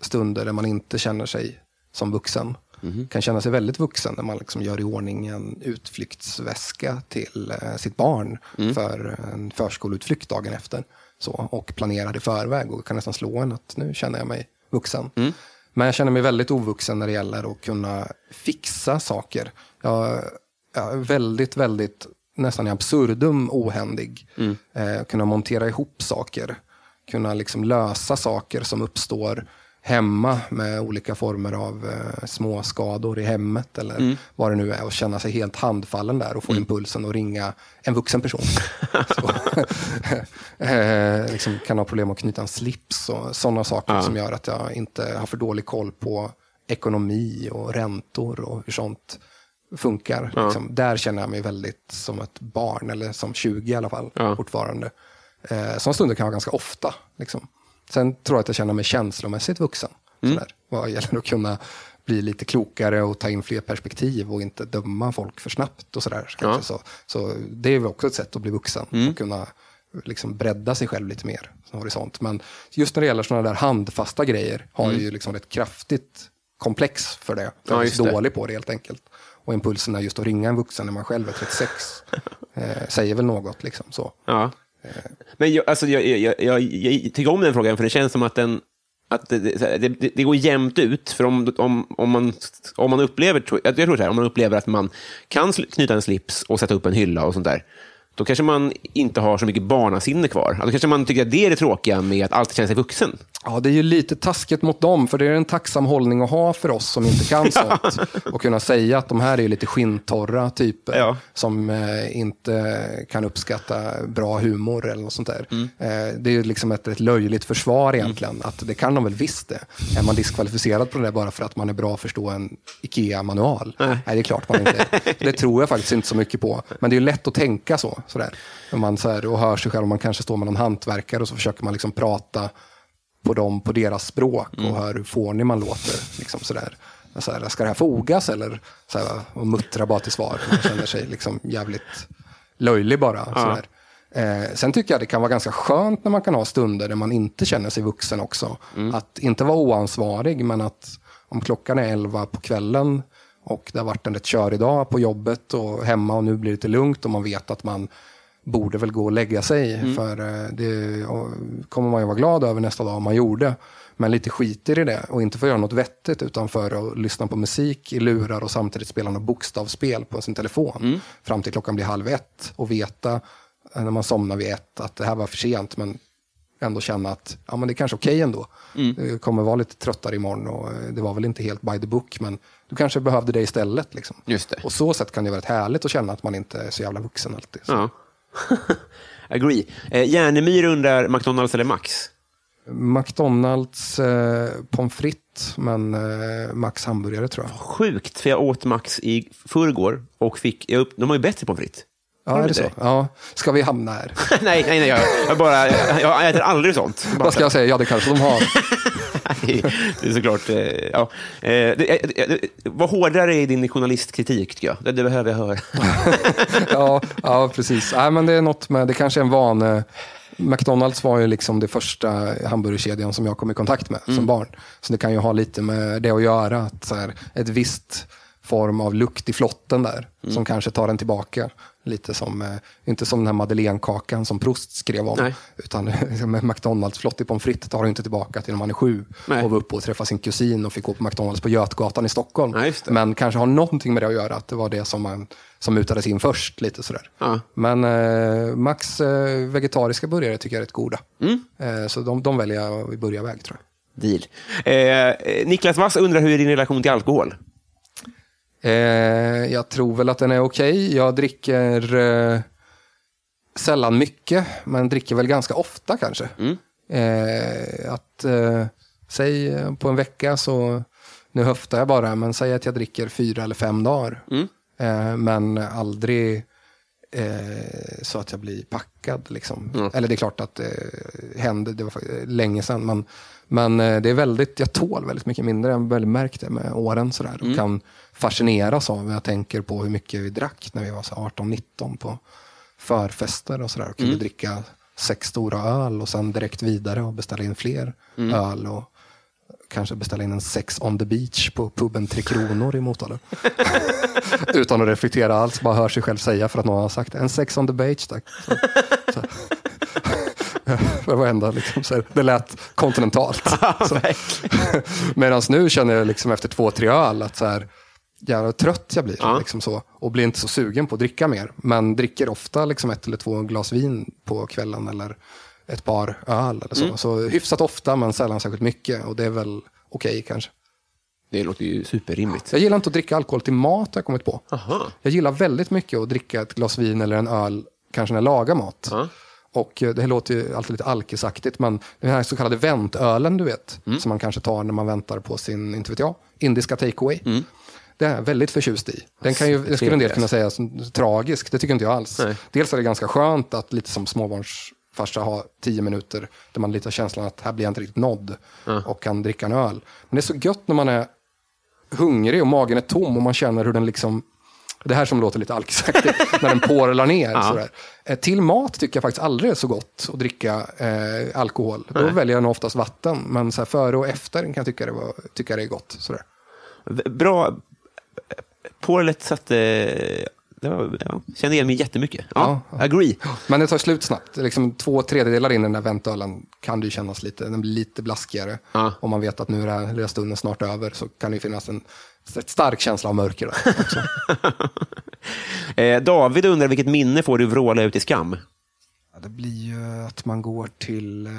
stunder där man inte känner sig som vuxen. Mhm. Kan känna sig väldigt vuxen när man liksom gör i ordning en utflyktsväska till eh, sitt barn Mm. för en förskoleutflykt dagen efter. Så, och planerar i förväg och kan nästan slå en att nu känner jag mig vuxen. Mm. Men jag känner mig väldigt ovuxen när det gäller att kunna fixa saker. Jag, jag är väldigt, väldigt nästan i absurdum ohändig. Eh, kunna montera ihop saker. Kunna liksom lösa saker som uppstår hemma med olika former av eh, små skador i hemmet eller Mm. vad det nu är och känna sig helt handfallen där och få impulsen att ringa en vuxen person. Så, eh, liksom kan ha problem att knyta en slips och sådana saker Ja. som gör att jag inte har för dålig koll på ekonomi och räntor och hur sånt funkar. Ja. Liksom. Där känner jag mig väldigt som ett barn, eller som 20 i alla fall, Ja. fortfarande. Eh, sådana stunder kan jag ha ganska ofta. Liksom. Sen tror jag att jag känner mig känslomässigt vuxen. Mm. Sådär. Vad gäller att kunna bli lite klokare och ta in fler perspektiv och inte döma folk för snabbt och sådär. Ja. Så, så det är väl också ett sätt att bli vuxen Mm. och kunna liksom bredda sig själv lite mer. Som horisont. Men just när det gäller sådana där handfasta grejer har jag ju liksom ett kraftigt komplex för det. Mm. Ja, Jag är så dålig på det helt enkelt. Och impulsen är just att ringa en vuxen när man själv är 36. eh, säger väl något liksom så. Ja. Men jag, alltså, jag, jag, jag, jag tycker om den frågan, för det känns som att den att det, det, det, det går jämnt ut. För om, om, om, man, om man upplever jag tror så här, om man upplever att man kan knyta en slips och sätta upp en hylla och sånt där, då kanske man inte har så mycket barnasinne kvar. Då kanske man tycker att det är det tråkiga med att alltid känna sig vuxen. Ja, det är ju lite taskigt mot dem, för det är en tacksam hållning att ha för oss som inte kan sånt. Och kunna säga att de här är lite skinntorra typer Ja. som eh, inte kan uppskatta bra humor eller något sånt där. Mm. Eh, det är ju liksom ett, ett löjligt försvar egentligen, att det kan de väl visst det. Är man diskvalificerad på det där bara för att man är bra att förstå en IKEA-manual? Nej. det är klart man inte är. Det tror jag faktiskt inte så mycket på. Men det är ju lätt att tänka så, sådär. Man så här, och hör sig själv, man kanske står med någon hantverkare och så försöker man liksom prata på dem på deras språk och hör hur fånig man låter. Liksom sådär. Så här, ska det här fogas eller så här, och muttra bara till svar. Man känner sig liksom jävligt löjlig bara. Sådär. Eh, sen tycker jag det kan vara ganska skönt när man kan ha stunder där man inte känner sig vuxen också. Att inte vara oansvarig, men att om klockan är elva på kvällen och det har varit en rätt körig dag på jobbet och hemma och nu blir det lite lugnt och man vet att man borde väl gå och lägga sig. För eh, det kommer man ju vara glad över nästa dag om man gjorde. Men lite skiter i det och inte för att göra något vettigt utan för att lyssna på musik i lurar och samtidigt spela något bokstavsspel på sin telefon. Fram till klockan blir halv ett och veta eh, när man somnar vid ett att det här var för sent men ändå känna att ja, men det är kanske okej ändå. Du kommer vara lite tröttare imorgon och eh, det var väl inte helt by the book men du kanske behövde det istället. Liksom. Just det. Och så sätt kan det vara rätt härligt att känna att man inte är så jävla vuxen alltid. Så. Ja. Agree. Eh, Järnemyr undrar McDonalds eller Max? McDonalds eh, pommes frites, men eh, Max hamburgare tror jag. Sjukt, för jag åt Max i förrgår och fick... Jag upp, de har ju bättre pommes frites. Ja, är det så? Ja. Ska vi hamna här? nej, nej, nej. Jag, jag, bara, jag, jag äter aldrig sånt. Bara Vad ska jag säga? Ja, det kanske de har. Det är såklart... eh, Ja. Eh, eh, Var hårdare i din journalistkritik, tycker jag. Det, behöver jag höra. ja, ja, precis. Nej, men det är något med, det kanske är en vane. McDonalds var ju liksom det första hamburgerkedjan som jag kom i kontakt med som barn. Så det kan ju ha lite med det att göra. Att så här, ett visst form av lukt i flotten där, som kanske tar den tillbaka. Lite som, eh, inte som den här madeleinekakan som Proust skrev om. Nej. Utan med McDonalds flottig pommes frites tar du inte tillbaka till när man är sju. Nej. Och var uppe och träffade sin kusin och fick gå på McDonalds på Götgatan i Stockholm. Det. Men kanske har någonting med det att göra, att det var det som, man, som mutades in först. lite sådär. Ja. Men eh, Max eh, vegetariska burgare tycker jag är rätt goda. Mm. Eh, så de, de väljer jag i börjarväg tror jag. Deal. Eh, Niklas Wass undrar hur är din relation till alkohol? Eh, jag tror väl att den är okej. Jag dricker eh, sällan mycket, men dricker väl ganska ofta kanske. Eh, att, eh, säg på en vecka så, nu höftar jag bara, men säg att jag dricker fyra eller fem dagar. Eh, men aldrig eh, så att jag blir packad. Liksom. Eller det är klart att det hände, det var fa- länge sedan. Men, men eh, det är väldigt, jag tål väldigt mycket mindre. Jag har märkt det med åren. Sådär, och kan fascineras av, jag tänker på hur mycket vi drack när vi var så 18-19 på förfester och sådär. Och kunde dricka sex stora öl och sen direkt vidare och beställa in fler öl. Och, kanske beställa in en sex on the beach på puben Tre Kronor i Motala. Utan att reflektera alls, bara hör sig själv säga för att någon har sagt en sex on the beach tack. Så, så. Det var enda, liksom, så här, det lät kontinentalt. Medan nu känner jag liksom efter två, tre öl att så här, jävla trött jag blir. Ja. Liksom så, och blir inte så sugen på att dricka mer. Men dricker ofta liksom ett eller två glas vin på kvällen eller ett par öl eller så. Mm. Så hyfsat ofta, men sällan särskilt mycket. Och det är väl okej kanske. Det låter ju superrimligt. Jag gillar inte att dricka alkohol till mat, har jag kommit på. Aha. Jag gillar väldigt mycket att dricka ett glas vin eller en öl, kanske när jag lagar mat. Ja. Och eh, det här låter ju alltid lite alkisaktigt, men den här så kallade väntölen, du vet, som man kanske tar när man väntar på sin, inte vet jag, indiska takeaway. Det är jag väldigt förtjust i. Den kan ju, det skulle en del kunna säga som tragisk, det tycker inte jag alls. Nej. Dels är det ganska skönt att lite som småbarnsfarsa ha tio minuter där man lite har känslan att här blir jag inte riktigt nådd och kan dricka en öl. Men det är så gött när man är hungrig och magen är tom och man känner hur den liksom det här som låter lite alkisaktigt, när den porlar ner. Sådär. Eh, Till mat tycker jag faktiskt aldrig är så gott att dricka eh, alkohol. Då väljer jag nog oftast vatten, men så här, före och efter kan jag tycka det, var, tycka det är gott. Sådär. Bra. Porlet satte... Det var, ja, kände igen mig jättemycket. Ja, agree. Men det tar slut snabbt. Liksom två tredjedelar in i den där väntölen kan det ju kännas lite, den blir lite blaskigare. Ja. Om man vet att nu är den här lilla stunden snart över så kan det ju finnas en stark känsla av mörker där också. Eh, David undrar vilket minne får du vråla ut i skam? Ja, det blir ju att man går till... eh,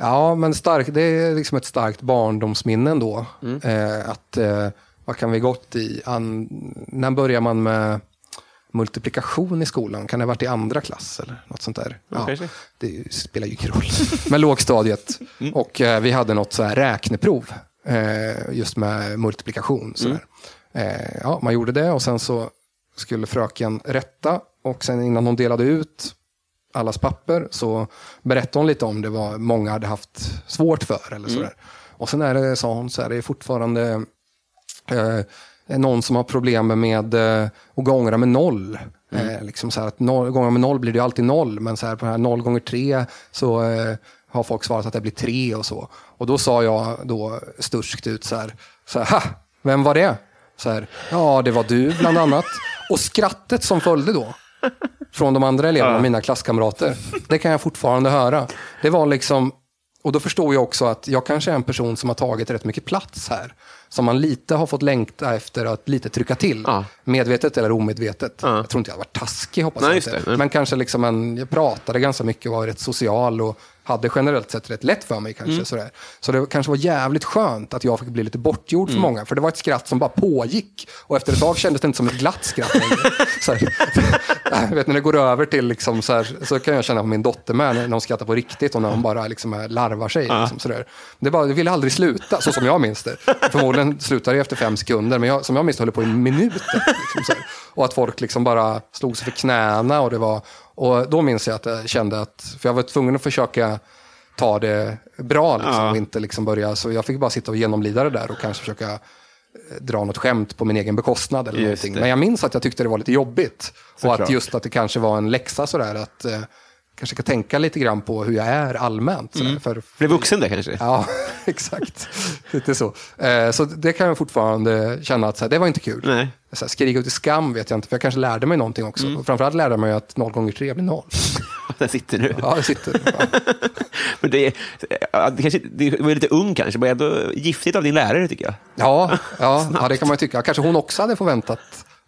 Ja, men stark, det är liksom ett starkt barndomsminne ändå. Eh, att, eh, vad kan vi gått i? An, när börjar man med multiplikation i skolan? Kan det ha varit i andra klass eller något sånt där? Ja, det spelar ju ingen roll. Men lågstadiet. Och eh, vi hade något så här räkneprov. Eh, just med multiplikation. Så där. Eh, ja, man gjorde det och sen så skulle fröken rätta. Och sen innan hon delade ut allas papper så berättade hon lite om det vad många hade haft svårt för. Eller sådär. Och sen är det, sa hon, så här, det är fortfarande någon som har problem med eh, att gångra med noll. Eh, liksom så att noll, gångra med noll blir det alltid noll, men så här på här noll gånger tre så eh, har folk svarat att det blir tre och så. Och då sa jag då sturskt ut så här, så här ha, vem var det? Så här, ja, det var du bland annat. Och skrattet som följde då, från de andra eleverna, mina klasskamrater, det kan jag fortfarande höra. Det var liksom, och då förstod jag också att jag kanske är en person som har tagit rätt mycket plats här. Som man lite har fått längta efter att lite trycka till. Ja. Medvetet eller omedvetet. Ja. Jag tror inte jag varit taskig, hoppas Nej, jag inte. det. Men kanske liksom en, jag pratade ganska mycket och var rätt social och hade generellt sett rätt lätt för mig kanske. Mm. Sådär. Så det kanske var jävligt skönt att jag fick bli lite bortgjord Mm. för många. För det var ett skratt som bara pågick. Och efter ett tag kändes det inte som ett glatt skratt längre. jag vet, när det går över till, liksom, så, här, så kan jag känna på min dotter med när hon skrattar på riktigt och när hon bara liksom, larvar sig. Liksom, sådär. Det, bara, det ville aldrig sluta, så som jag minns det. Förmodligen slutar det efter fem sekunder, men jag, som jag minns det höll det på i minuter. Liksom. Och att folk liksom bara slog sig för knäna. Och, det var, och då minns jag att jag kände att, för jag var tvungen att försöka ta det bra liksom, Ja. och inte liksom börja, så jag fick bara sitta och genomlida det där och kanske försöka eh, dra något skämt på min egen bekostnad eller Just någonting. det. Men jag minns att jag tyckte det var lite jobbigt. och Såklart. att just att det kanske var en läxa sådär att eh, kanske ska tänka lite grann på hur jag är allmänt. Sådär, Mm. för, Blev vuxen där kanske? Ja, exakt. Lite så. Eh, så det kan jag fortfarande känna att så här, det var inte kul. Nej. Skrika ut i skam vet jag inte, för jag kanske lärde mig någonting också. Mm. Och framförallt lärde jag mig att 0 gånger 3 blir 0. Där sitter du. Ja, det sitter. Ja. Men det, det, kanske, det var lite ung kanske, men ändå giftigt av din lärare tycker jag. Ja, ja, ja, det kan man ju tycka. Kanske hon också hade förväntat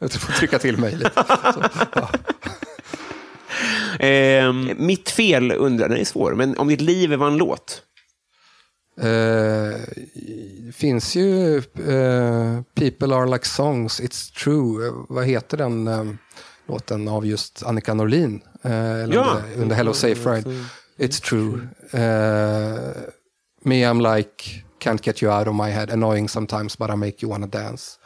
att få trycka till mig lite. Så, ja. Eh, mitt fel undrar, den är svår, men om ditt liv var en låt? Eh, det finns ju eh, People are like songs, it's true. Vad heter den eh, låten av just Annika Norlin? Eh, eller Ja. under, under Hello Safe Ride. It's true. Eh, me I'm like, can't get you out of my head, annoying sometimes but I make you wanna dance.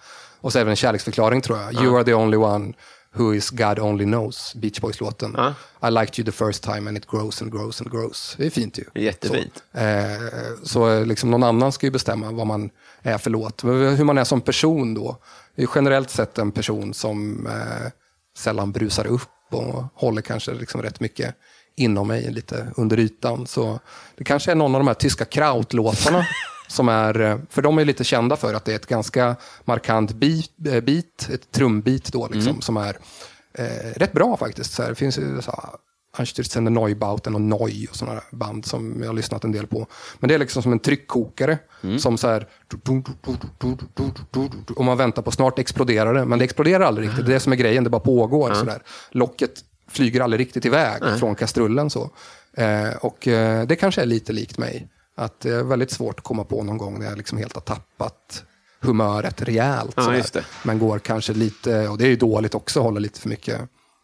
Och så även en kärleksförklaring tror jag. You are the only one who is God only knows, Beach Boys-låten. Ja. I liked you the first time and it grows and grows and grows. Det är fint ju. Jättefint. Så, eh, så eh, liksom någon annan ska ju bestämma vad man är för låt. Hur man är som person då. Det är generellt sett en person som eh, sällan brusar upp och håller kanske liksom rätt mycket inom mig, lite under ytan. Så det kanske är någon av de här tyska krautlåtarna som är, eh, för de är lite kända för att det är ett ganska markant beat, eh, beat ett trumbit då liksom, som är eh, rätt bra faktiskt. Så här, det finns ju så här, Anstürzen Neubauten och Neu och sådana band som jag har lyssnat en del på. Men det är liksom som en tryckkokare som så här och man väntar på snart exploderar det. Men det exploderar aldrig riktigt. Det är det som är grejen, det bara pågår. Så där. Locket flyger aldrig riktigt iväg från kastrullen. Så. Eh, och eh, det kanske är lite likt mig. Att det är väldigt svårt att komma på någon gång när jag liksom helt har tappat humöret rejält. Ja, sådär. just det. Men går kanske lite, och det är ju dåligt också att hålla lite för mycket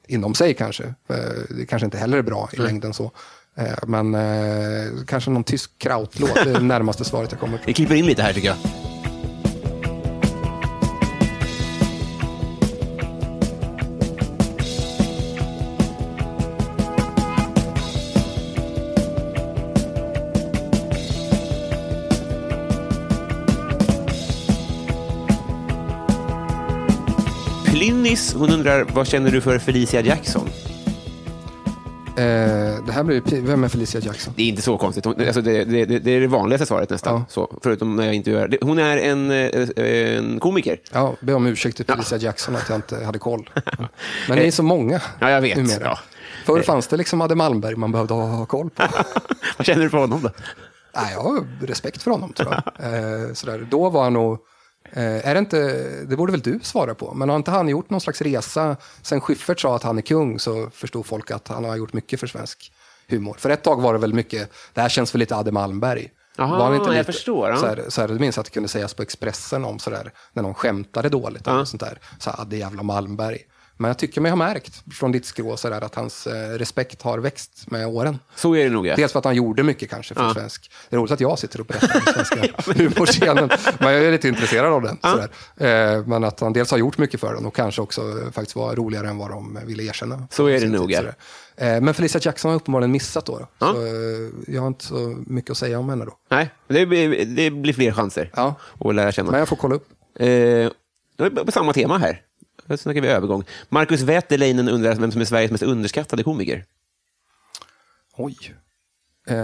inom sig kanske. Eh, Det kanske inte heller är bra i längden så. Eh, Men eh, kanske någon tysk krautlåt, det är det närmaste svaret jag kommer på. Vi klipper in lite här tycker jag. Plynnis, hon undrar vad känner du för Felicia Jackson? Eh, Det här blir ju, vem är Felicia Jackson? Det är inte så konstigt. Hon, alltså det, det, det, det är det vanligaste svaret nästan. Ja. Så, förutom när jag intervjuar. Det- Hon är en, eh, en komiker. Ja, be om ursäkt till Felicia Jackson att jag inte hade koll. Men ni är så många Ja, jag vet. numera. Ja. Förr fanns det liksom Adde Malmberg man behövde ha, koll på. Vad känner du för honom då? Nej, jag har respekt för honom tror jag. Eh, sådär. Då var han nog, är det inte, det borde väl du svara på, men har inte han gjort någon slags resa, sen Schyffert sa att han är kung så förstod folk att han har gjort mycket för svensk humor. För ett tag var det väl mycket, det här känns väl lite Adde Malmberg. Aha, var han inte jag förstår, ja. Så här, så här, minns att det kunde sägas på Expressen om sådär, när någon skämtade dåligt. Eller sånt där. Så här, Adde jävla Malmberg. Men jag tycker mig ha märkt från ditt skrå sådär, att hans eh, respekt har växt med åren. Så är det nog. Ja. Dels för att han gjorde mycket kanske för svensk. Det är roligt att jag sitter och berättar om svenska humorscenen. Men jag är lite intresserad av den. Sådär. Eh, Men att han dels har gjort mycket för den och kanske också eh, faktiskt var roligare än vad de ville erkänna. Så är det nog, ja. Eh, Men Felicia Jackson har uppenbarligen missat då. då. Så eh, jag har inte så mycket att säga om henne då. Nej, det blir, det blir fler chanser Ja. att lära känna. Men jag får kolla upp. Eh, på samma tema här. Då snackar vi övergång. Marcus Wäterleinen undrar vem som är Sveriges mest underskattade komiker. Oj. Eh,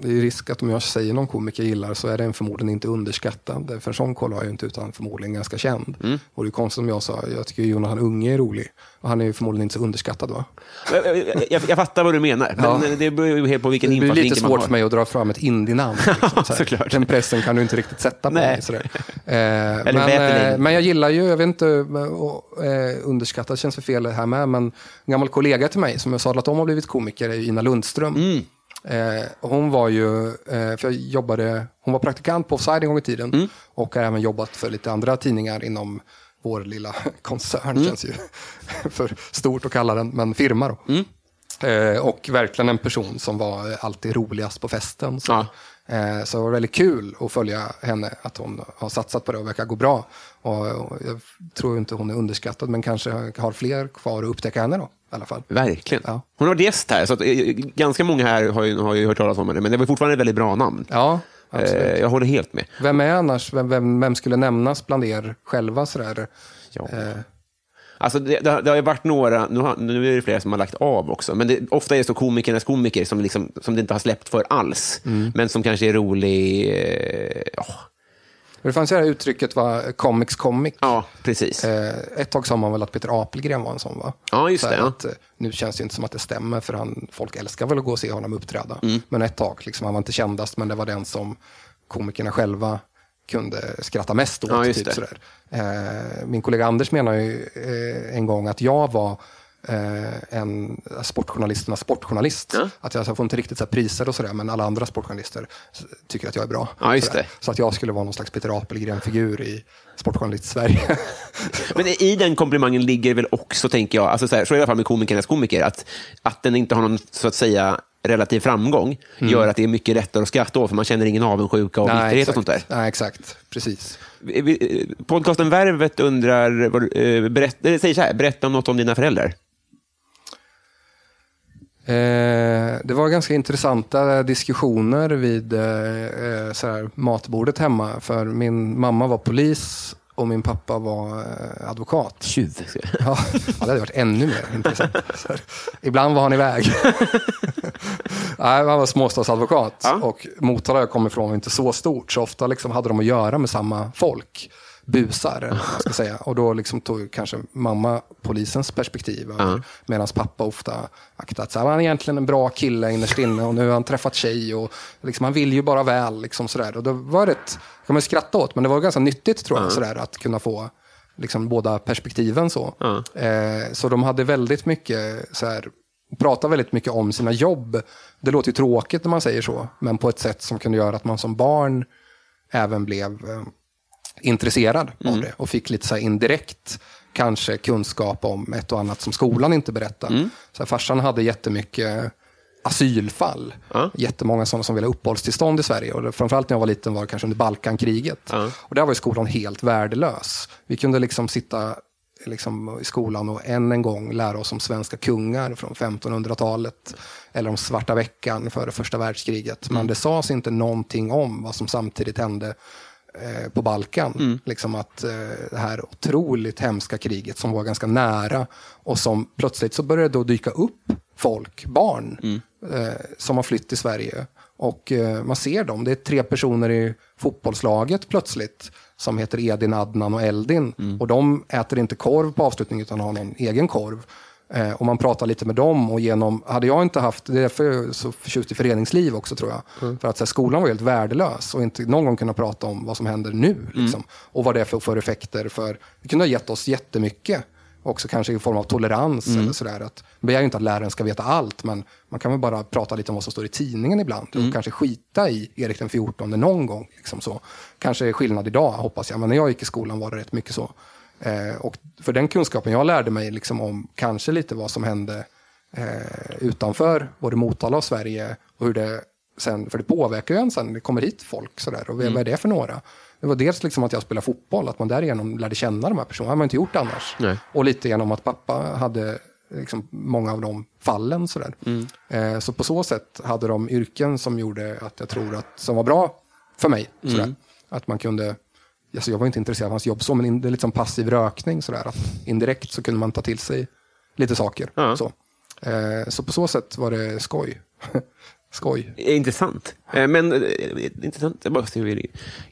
det är risk att om jag säger någon komiker jag gillar så är den förmodligen inte underskattad. För en sån koll har jag inte utan förmodligen ganska känd. Mm. Och det är konstigt om jag sa, jag tycker Jonathan Unge är rolig. Och han är ju förmodligen inte så underskattad va? Jag, jag, jag, jag fattar vad du menar, men Ja. det beror ju helt på vilken Det blir lite infallsvinkel man svårt har. för mig att dra fram ett indienamn. Liksom, såklart. Den pressen kan du inte riktigt sätta på Nej. mig. Sådär. Eh, men, eh, men jag gillar ju, jag vet inte, och, eh, underskattad känns för fel här med, men en gammal kollega till mig som jag sadlat om har blivit komiker är Ina Lundström. Mm. Eh, hon var ju, eh, för jag jobbade, hon var praktikant på Offside en gång i tiden Mm. och har även jobbat för lite andra tidningar inom vår lilla koncern, Mm. känns ju för stort att kalla den, men firma då. Mm. Eh, och verkligen en person som var alltid roligast på festen. Så, Ja. eh, så det var väldigt kul att följa henne, att hon har satsat på det och verkar gå bra. Och, jag tror inte hon är underskattad, men kanske har fler kvar att upptäcka henne då, i alla fall. Verkligen. Ja. Hon har varit gäst här, så att, eh, ganska många här har ju, har ju hört talas om henne, men det var fortfarande ett väldigt bra namn. Ja, absolut. Eh, jag håller helt med. Vem är annars, vem, vem, vem skulle nämnas bland er själva sådär? Ja. Eh, Alltså det, det, har- det har ju varit några, nu, har, nu är det flera som har lagt av också, men det, ofta är det så komikernas komiker som, liksom, som det inte har släppt för alls, Mm. men som kanske är rolig. Eh, ja. Det fanns ju det här uttrycket va, comics comic. ja, precis. Eh, ett tag sa man väl att Peter Apelgren var en sån va? Ja, just Så det, ja. Att, eh, nu känns det inte som att det stämmer för han, folk älskar väl att gå och se honom uppträda. Mm. Men ett tag, liksom, han var inte kändast men det var den som komikerna själva kunde skratta mest åt. Ja, typ, sådär. Eh, min kollega Anders menar ju eh, en gång att jag var eh, en sportjournalisternas sportjournalist. Ja. Att jag, alltså, jag får inte riktigt så priser och sådär, men alla andra sportjournalister tycker att jag är bra. Ja. Så att jag skulle vara någon slags Peter Apelgren-figur i Sportjournalist-Sverige. Men i den komplimangen ligger väl också, tänker jag, alltså så, här, så i alla fall med komikernas komiker, att, att den inte har någon, så att säga, relativ framgång gör att det är mycket lättare att skratta åt, för man känner ingen avundsjuka och bitterhet och sånt där. Nej, exakt. Precis. Vi- Podcasten Värvet undrar, eh, berätt, eller säger så här, berätta om något om dina föräldrar. Eh, det var ganska intressanta diskussioner vid eh, eh, här, matbordet hemma. För min mamma var polis och min pappa var advokat. Tjuv. Ja, det hade varit ännu mer intressant. Här, ibland var han iväg. Nej, han var småstadsadvokat. Ja. Och Motala jag kom ifrån var inte så stort. Så ofta liksom hade de att göra med samma folk. Busar, eller vad man ska säga. Och då liksom tog kanske mamma polisens perspektiv. över, Medan pappa ofta aktat sig. Han är egentligen en bra kille innerst inne. Och nu har han träffat tjej. Och liksom, han vill ju bara väl. Liksom sådär. Och det var rätt, kan man skratta åt. Men det var ganska nyttigt tror jag. Sådär, att kunna få liksom båda perspektiven så. Eh, så de hade väldigt mycket så här, pratar väldigt mycket om sina jobb. Det låter ju tråkigt när man säger så, men på ett sätt som kunde göra att man som barn även blev eh, intresserad mm. av det och fick lite så indirekt kanske kunskap om ett och annat som skolan inte berättar. Mm. Så här, farsan hade jättemycket asylfall. Ja. Jättemånga sådana som ville ha uppehållstillstånd i Sverige. Och framförallt när jag var liten var det kanske under Balkankriget. Ja. Och där var ju skolan helt värdelös. Vi kunde liksom sitta liksom, i skolan och än en gång lära oss om svenska kungar från 1500-talet. Eller om svarta veckan före första världskriget. Mm. Men det sades inte någonting om vad som samtidigt hände eh, på Balkan. Mm. Liksom att eh, det här otroligt hemska kriget som var ganska nära och som plötsligt så började då dyka upp folk, barn, mm. eh, som har flytt till Sverige. Och eh, man ser dem, det är tre personer i fotbollslaget plötsligt som heter Edin, Adnan och Eldin. Mm. Och de äter inte korv på avslutningen utan har någon egen korv. Eh, och man pratar lite med dem och genom, hade jag inte haft, det är därför jag är så förtjust i föreningsliv också tror jag. Mm. För att här, skolan var helt värdelös och inte någon gång kunna prata om vad som händer nu. Liksom. Mm. Och vad det är för, för effekter. För, det kunde ha gett oss jättemycket också kanske i form av tolerans mm. eller sådär. Att, begär ju inte att läraren ska veta allt, men man kan väl bara prata lite om vad som står i tidningen ibland. Mm. Och kanske skita i Erik den 14 någon gång. Liksom så. Kanske är skillnad idag, hoppas jag, men när jag gick i skolan var det rätt mycket så. Eh, och för den kunskapen jag lärde mig liksom om kanske lite vad som hände eh, utanför både Motala och Sverige och hur det sen, för det påverkar ju en sen, det kommer hit folk sådär och mm. vad är det för några? Det var dels liksom att jag spelade fotboll, att man därigenom lärde känna de här personerna. Det hade man inte gjort annars. Nej. Och lite genom att pappa hade liksom många av de fallen. Sådär. Mm. Eh, så på så sätt hade de yrken som gjorde att jag tror att, som var bra för mig. Sådär. Mm. Att man kunde, alltså jag var inte intresserad av hans jobb så, men det är lite som passiv rökning. Sådär, att indirekt så kunde man ta till sig lite saker. Mm. Så. Eh, så på så sätt var det skoj. Skoj. Intressant. Eh, men eh, intressant.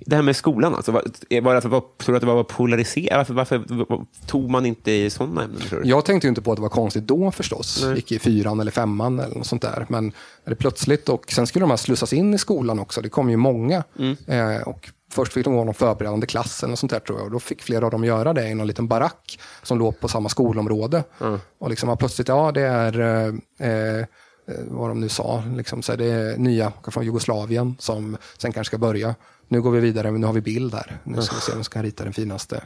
Det här med skolan, alltså. var, var det, var, tror du att det var polariserat? Varför, varför tog man inte i sådana ämnen? Tror du? Jag tänkte inte på att det var konstigt då förstås. Nej. Gick i fyran eller femman eller något sånt där. Men det plötsligt, och sen skulle de här slussas in i skolan också. Det kom ju många. Mm. Eh, och Först fick de gå någon förberedande klass eller sånt där tror jag. Och då fick flera av dem göra det i någon liten barack som låg på samma skolområde. Mm. Och liksom plötsligt, ja det är eh, Eh, vad de nu sa. Liksom, så det är nya från Jugoslavien som sen kanske ska börja. Nu går vi vidare, men nu har vi bild här. Nu ska vi se vem som kan rita den finaste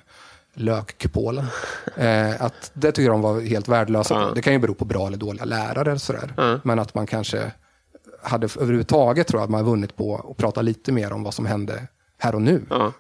lökkupolen. Eh, att det tycker de var helt värdelösa. Mm. Det kan ju bero på bra eller dåliga lärare. Sådär. Mm. Men att man kanske hade överhuvudtaget tror jag att man vunnit på att prata lite mer om vad som hände här och nu. Mm.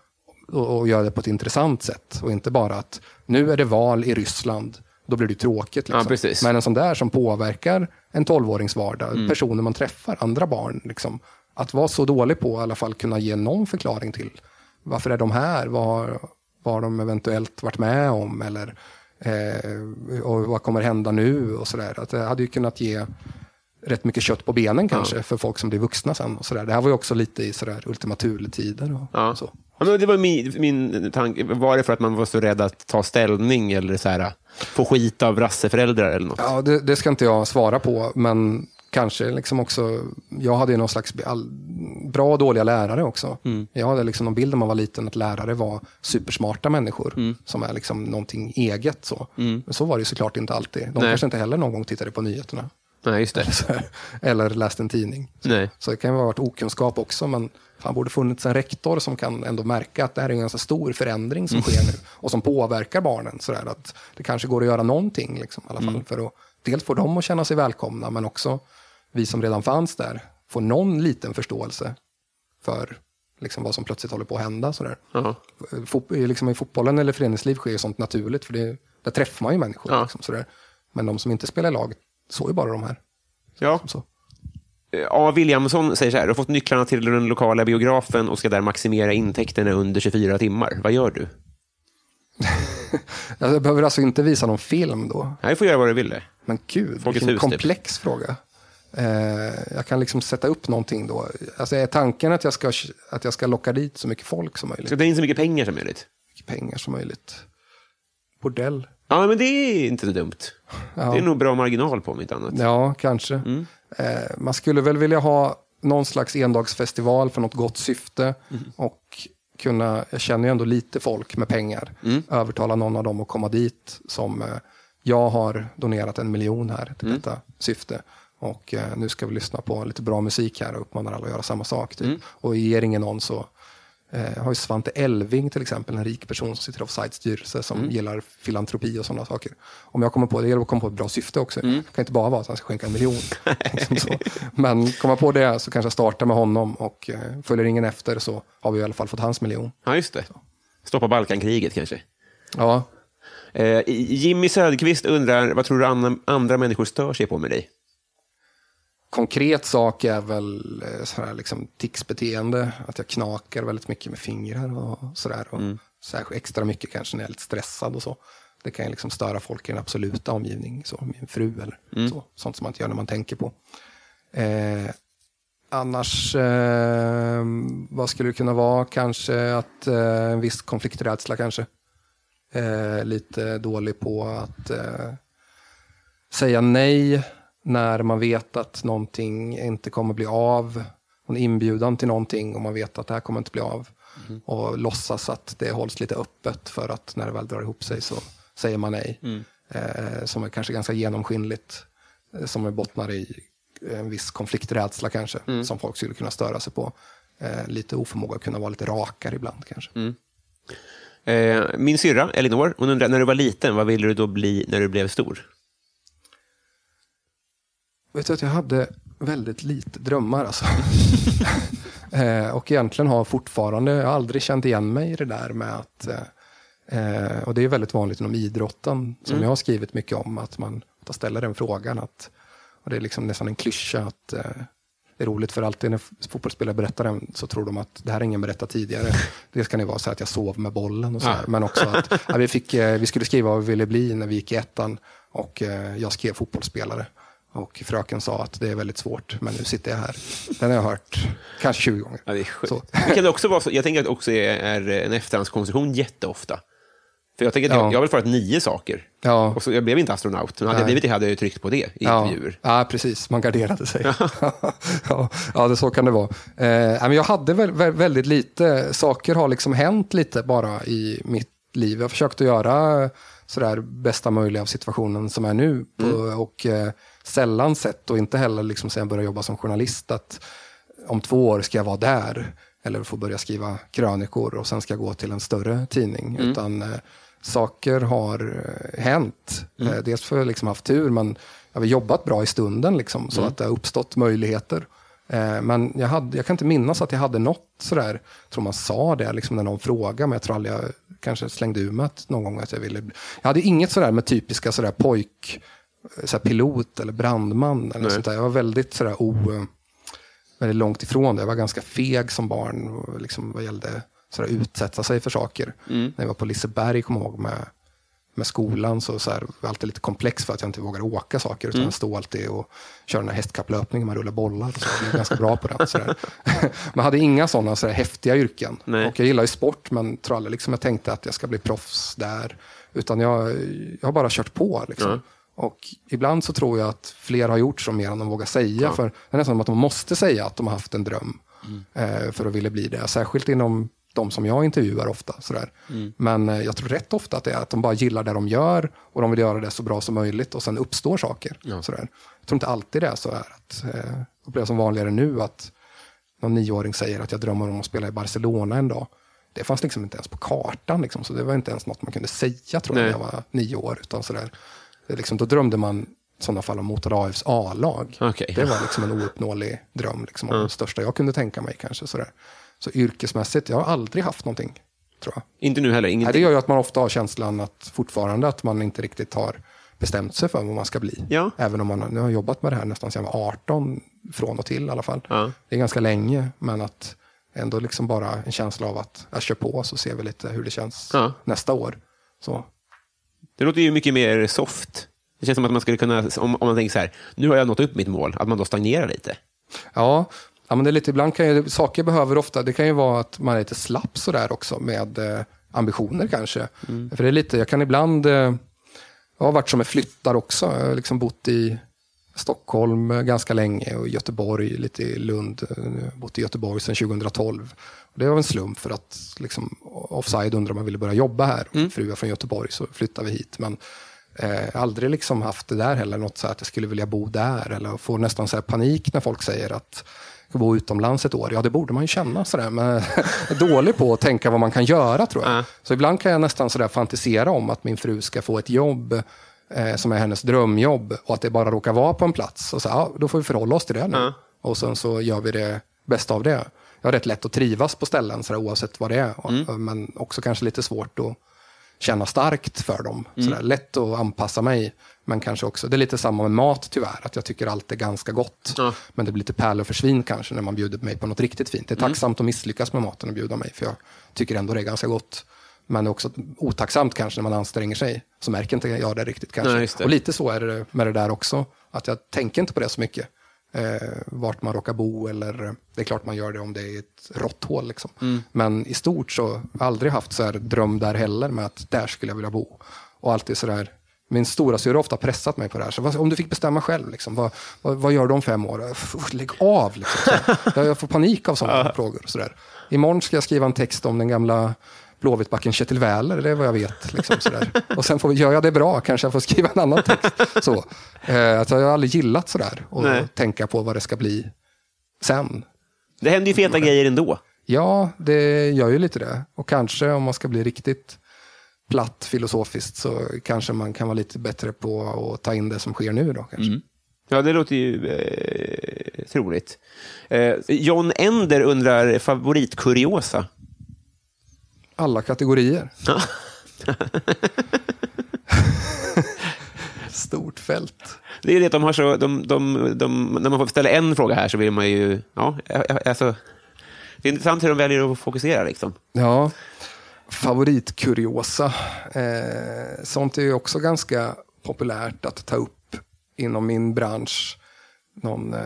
Och, och göra det på ett intressant sätt. Och inte bara att nu är det val i Ryssland då blir det tråkigt. Liksom. Ja, Men en sån där som påverkar en tolvårings vardag, mm. personer man träffar, andra barn. Liksom. Att vara så dålig på i alla fall kunna ge någon förklaring till varför är de här? Vad, vad har de eventuellt varit med om? Eller, eh, och vad kommer hända nu? Och så där. Att det hade ju kunnat ge rätt mycket kött på benen kanske ja. för folk som blir vuxna sen. Och så där. Det här var ju också lite i sådär Ultima Thule-tider. Och, ja. så. Ja, men det var min, min tanke. Var det för att man var så rädd att ta ställning eller så här, få skit av rasseföräldrar eller något? Ja, det, det ska inte jag svara på, men kanske liksom också, jag hade ju någon slags all, bra och dåliga lärare också. Mm. Jag hade liksom någon bild när man var liten att lärare var supersmarta människor mm. som är liksom någonting eget. Så. Mm. Men så var det såklart inte alltid. De Nej. kanske inte heller någon gång tittade på nyheterna. Nej, just det. Eller läste en tidning. Nej. så det kan ju ha varit okunskap också, men han borde funnits en rektor som kan ändå märka att det här är en ganska stor förändring som sker nu och som påverkar barnen. Så där, att det kanske går att göra någonting liksom, i alla fall mm. för att dels få dem att känna sig välkomna men också vi som redan fanns där få någon liten förståelse för liksom, vad som plötsligt håller på att hända. Så där. Uh -huh. liksom, I fotbollen eller föreningsliv sker sånt naturligt för det, där träffar man ju människor. Uh liksom, så där. Men de som inte spelar i lag såg ju bara de här. Ja. Så. A. Williamson säger så här, du har fått nycklarna till den lokala biografen och ska där maximera intäkterna under 24 timmar. Vad gör du? jag behöver alltså inte visa någon film då? Nej, du får göra vad du vill. Men gud, Folkets vilken typ. komplex typ. fråga. Eh, jag kan liksom sätta upp någonting då. Alltså är tanken att jag ska, att jag ska locka dit så mycket folk som möjligt? Ska ta in så mycket pengar som möjligt? Mycket pengar som möjligt. Bordell. Ja, men det är inte så dumt. Ja. Det är nog bra marginal på om inte annat. Ja, kanske. Mm. Eh, man skulle väl vilja ha någon slags endagsfestival för något gott syfte. Mm. Och kunna, jag känner ju ändå lite folk med pengar. Mm. Övertala någon av dem att komma dit som eh, jag har donerat en miljon här till Mm. detta syfte. Och eh, nu ska vi lyssna på lite bra musik här och uppmanar alla att göra samma sak. Typ. Mm. Och ger ingen någon så eh, har ju Svante Elving till exempel, en rik person som sitter i Offsides styrelse som Mm. gillar filantropi och sådana saker. Om jag kommer på det, gäller att komma på ett bra syfte också. Mm. Det kan inte bara vara att han ska skänka en miljon. liksom. Men komma på det så kanske jag startar med honom och eh, följer ingen efter så har vi i alla fall fått hans miljon. Ja, just det. Stoppa Balkankriget kanske. Ja, Eh, Jimmy Söderqvist undrar, vad tror du andra, andra människor stör sig på med dig? Konkret sak är väl eh, sådär liksom ticsbeteende. Att jag knakar väldigt mycket med fingrar och sådär. Och särskilt extra mycket kanske när jag är lite stressad och så. Det kan ju liksom störa folk i den absoluta omgivning. Så min fru eller så. Sånt som man inte gör när man tänker på. Eh, annars, eh, vad skulle det kunna vara? Kanske att eh, en viss konflikträdsla kanske. Eh, lite dålig på att eh, säga nej när man vet att någonting inte kommer bli av. En inbjudan till någonting och man vet att det här kommer inte bli av. Och låtsas att det hålls lite öppet för att när det väl drar ihop sig så säger man nej. Eh, som är kanske ganska genomskinligt. Eh, som är bottnar i en viss konflikträdsla kanske. Som folk skulle kunna störa sig på. Eh, lite oförmåga att kunna vara lite rakare ibland kanske. Eh, min syrra, Elinor, hon undrar, när du var liten, vad ville du då bli när du blev stor? Vet du att jag hade väldigt lite drömmar alltså. eh, och egentligen har fortfarande, jag har aldrig känt igen mig i det där med att, eh, eh, och det är väldigt vanligt inom idrotten, som jag har skrivit mycket om, att man ställer den frågan. Att, och det är liksom nästan en klyscha att eh, det är roligt för alltid när fotbollsspelare berättar den så tror de att det här har ingen berättat tidigare. Det ska ni vara så att jag sov med bollen och så här. Men också att ja, vi, fick, vi skulle skriva vad vi ville bli när vi gick i ettan och jag skrev fotbollsspelare. Och fröken sa att det är väldigt svårt, men nu sitter jag här. Den har jag hört kanske 20 gånger. Ja, det är. Så. Det kan också vara så, jag tänker att det också är, är en efterhandskonstruktion jätteofta. För jag tänker att Ja. jag, jag har väl svarat nio saker. Ja. Och så, jag blev inte astronaut, men hade jag Nej. blivit det hade jag ju tryckt på det i Ja, intervjuer. ja, precis. Man garderade sig. ja, ja, det så kan det vara. Eh, men jag hade väl, väl, väldigt lite, saker har liksom hänt lite bara i mitt liv. Jag har försökt att göra sådär bästa möjliga av situationen som är nu. På, och eh, sällan sett, och inte heller liksom sen jag började jobba som journalist, att om två år ska jag vara där. Eller få börja skriva krönikor och sen ska jag gå till en större tidning. Utan eh, saker har eh, hänt. Eh, dels för jag liksom haft tur, men jag har jobbat bra i stunden liksom, så att det har uppstått möjligheter. Eh, men jag, hade, jag kan inte minnas att jag hade något sådär, jag tror man sa det liksom när någon frågade, men jag tror aldrig jag kanske slängde ur mig att någon gång att jag ville. Jag hade inget sådär med typiska sådär pojk, sådär pilot eller brandman. Eller sånt där. Jag var väldigt sådär o, eh, väldigt långt ifrån det. Jag var ganska feg som barn och liksom vad gällde sådär utsätta sig för saker. När jag var på Liseberg, jag ihåg, med, med skolan så, så här, var jag alltid lite komplex för att jag inte vågar åka saker. Utan jag stod alltid och körde den här hästkapplöpningen, man rullar bollar. Och så. Jag blev ganska bra på den. Sådär. Men hade inga sådana sådär, häftiga yrken. Nej. Och jag gillar ju sport, men tror aldrig liksom, jag tänkte att jag ska bli proffs där. Utan jag, jag har bara kört på. Liksom. Och ibland så tror jag att fler har gjort så mer än de vågar säga. För det är nästan som att de måste säga att de har haft en dröm eh, för att vilja bli det. Särskilt inom de som jag intervjuar ofta. Sådär. Men eh, jag tror rätt ofta att det är att de bara gillar det de gör och de vill göra det så bra som möjligt och sen uppstår saker. Sådär. Jag tror inte alltid det är så här. Att, eh, det upplever som vanligare nu att någon nioåring säger att jag drömmer om att spela i Barcelona en dag. Det fanns liksom inte ens på kartan, liksom, så det var inte ens något man kunde säga tror jag, när jag var nio år. Utan sådär. Är liksom, då drömde man i sådana fall om Motala AFs A-lag. Okej. Det var liksom en ouppnåelig dröm, liksom, och det största jag kunde tänka mig. kanske sådär. Så yrkesmässigt, jag har aldrig haft någonting, tror jag. Inte nu heller, Nej, det gör ju att man ofta har känslan att fortfarande att man inte riktigt har bestämt sig för vad man ska bli. Ja. Även om man nu har jobbat med det här nästan sedan jag var 18, från och till i alla fall. Ja. Det är ganska länge, men att ändå liksom bara en känsla av att jag kör på så ser vi lite hur det känns Ja. nästa år. Så. Det låter ju mycket mer soft. Det känns som att man skulle kunna, om, om man tänker så här, nu har jag nått upp mitt mål, att man då stagnerar lite. Ja, ja men det är lite, ibland kan ju, saker behöver ofta, det kan ju vara att man är lite slapp sådär också med eh, ambitioner kanske. För det är lite, jag kan ibland, eh, jag har varit som en flyttar också, jag har liksom bott i Stockholm eh, ganska länge och Göteborg, lite i Lund, eh, bott i Göteborg sedan 2012. Det var en slump för att liksom, Offside undrade om man ville börja jobba här. Fru är från Göteborg så flyttade vi hit. Men Eh, aldrig liksom haft det där heller, något så att jag skulle vilja bo där eller få nästan så panik när folk säger att jag bo utomlands ett år. Ja, det borde man ju känna sådär, men jag dålig på att tänka vad man kan göra tror jag. Ja. Så ibland kan jag nästan sådär fantisera om att min fru ska få ett jobb eh, som är hennes drömjobb och att det bara råkar vara på en plats. Och så, ja, då får vi förhålla oss till det nu. Ja. Och sen så gör vi det bästa av det. Jag har rätt lätt att trivas på ställen sådär, oavsett vad det är. Och- Men också kanske lite svårt att känna starkt för dem. Sådär, lätt att anpassa mig. Men kanske också, det är lite samma med mat tyvärr. Att jag tycker allt är ganska gott. Ja. Men det blir lite pärlor för svin kanske när man bjuder mig på något riktigt fint. Det är tacksamt att misslyckas med maten och bjuda mig. För jag tycker ändå det är ganska gott. Men det är också otacksamt kanske när man anstränger sig. Så märker inte jag det riktigt kanske. Nej, det. Och lite så är det med det där också. Att jag tänker inte på det så mycket. Eh, vart man råkar bo eller det är klart man gör det om det är ett råtthål. Liksom. Mm. Men i stort så aldrig haft så här dröm där heller med att där skulle jag vilja bo. Och alltid så där, min stora syster har ofta pressat mig på det här. Så vad, om du fick bestämma själv, liksom, vad, vad, vad gör du om fem år? Uff, Lägg av! Liksom, jag, jag får panik av sådana frågor. Så där. Imorgon ska jag skriva en text om den gamla Blåvittbacken Kjetil Wähler, det är vad jag vet. Liksom, sådär. Och sen får, vi- gör jag det bra kanske jag får skriva en annan text. Så. Eh, att jag har aldrig gillat sådär och Nej. tänka på vad det ska bli sen. Det händer ju feta grejer ändå. Ja, det gör ju lite det. Och kanske om man ska bli riktigt platt filosofiskt så kanske man kan vara lite bättre på att ta in det som sker nu då. Kanske. Ja, det låter ju eh, troligt. Eh, John Ender undrar favoritkuriosa. Alla kategorier. Stort fält. Det är det de har så... De, de, de, när man får ställa en fråga här så vill man ju... Ja, alltså, det är intressant hur de väljer att fokusera. Liksom. Ja, favoritkuriosa. Eh, sånt är ju också ganska populärt att ta upp inom min bransch. Någon eh,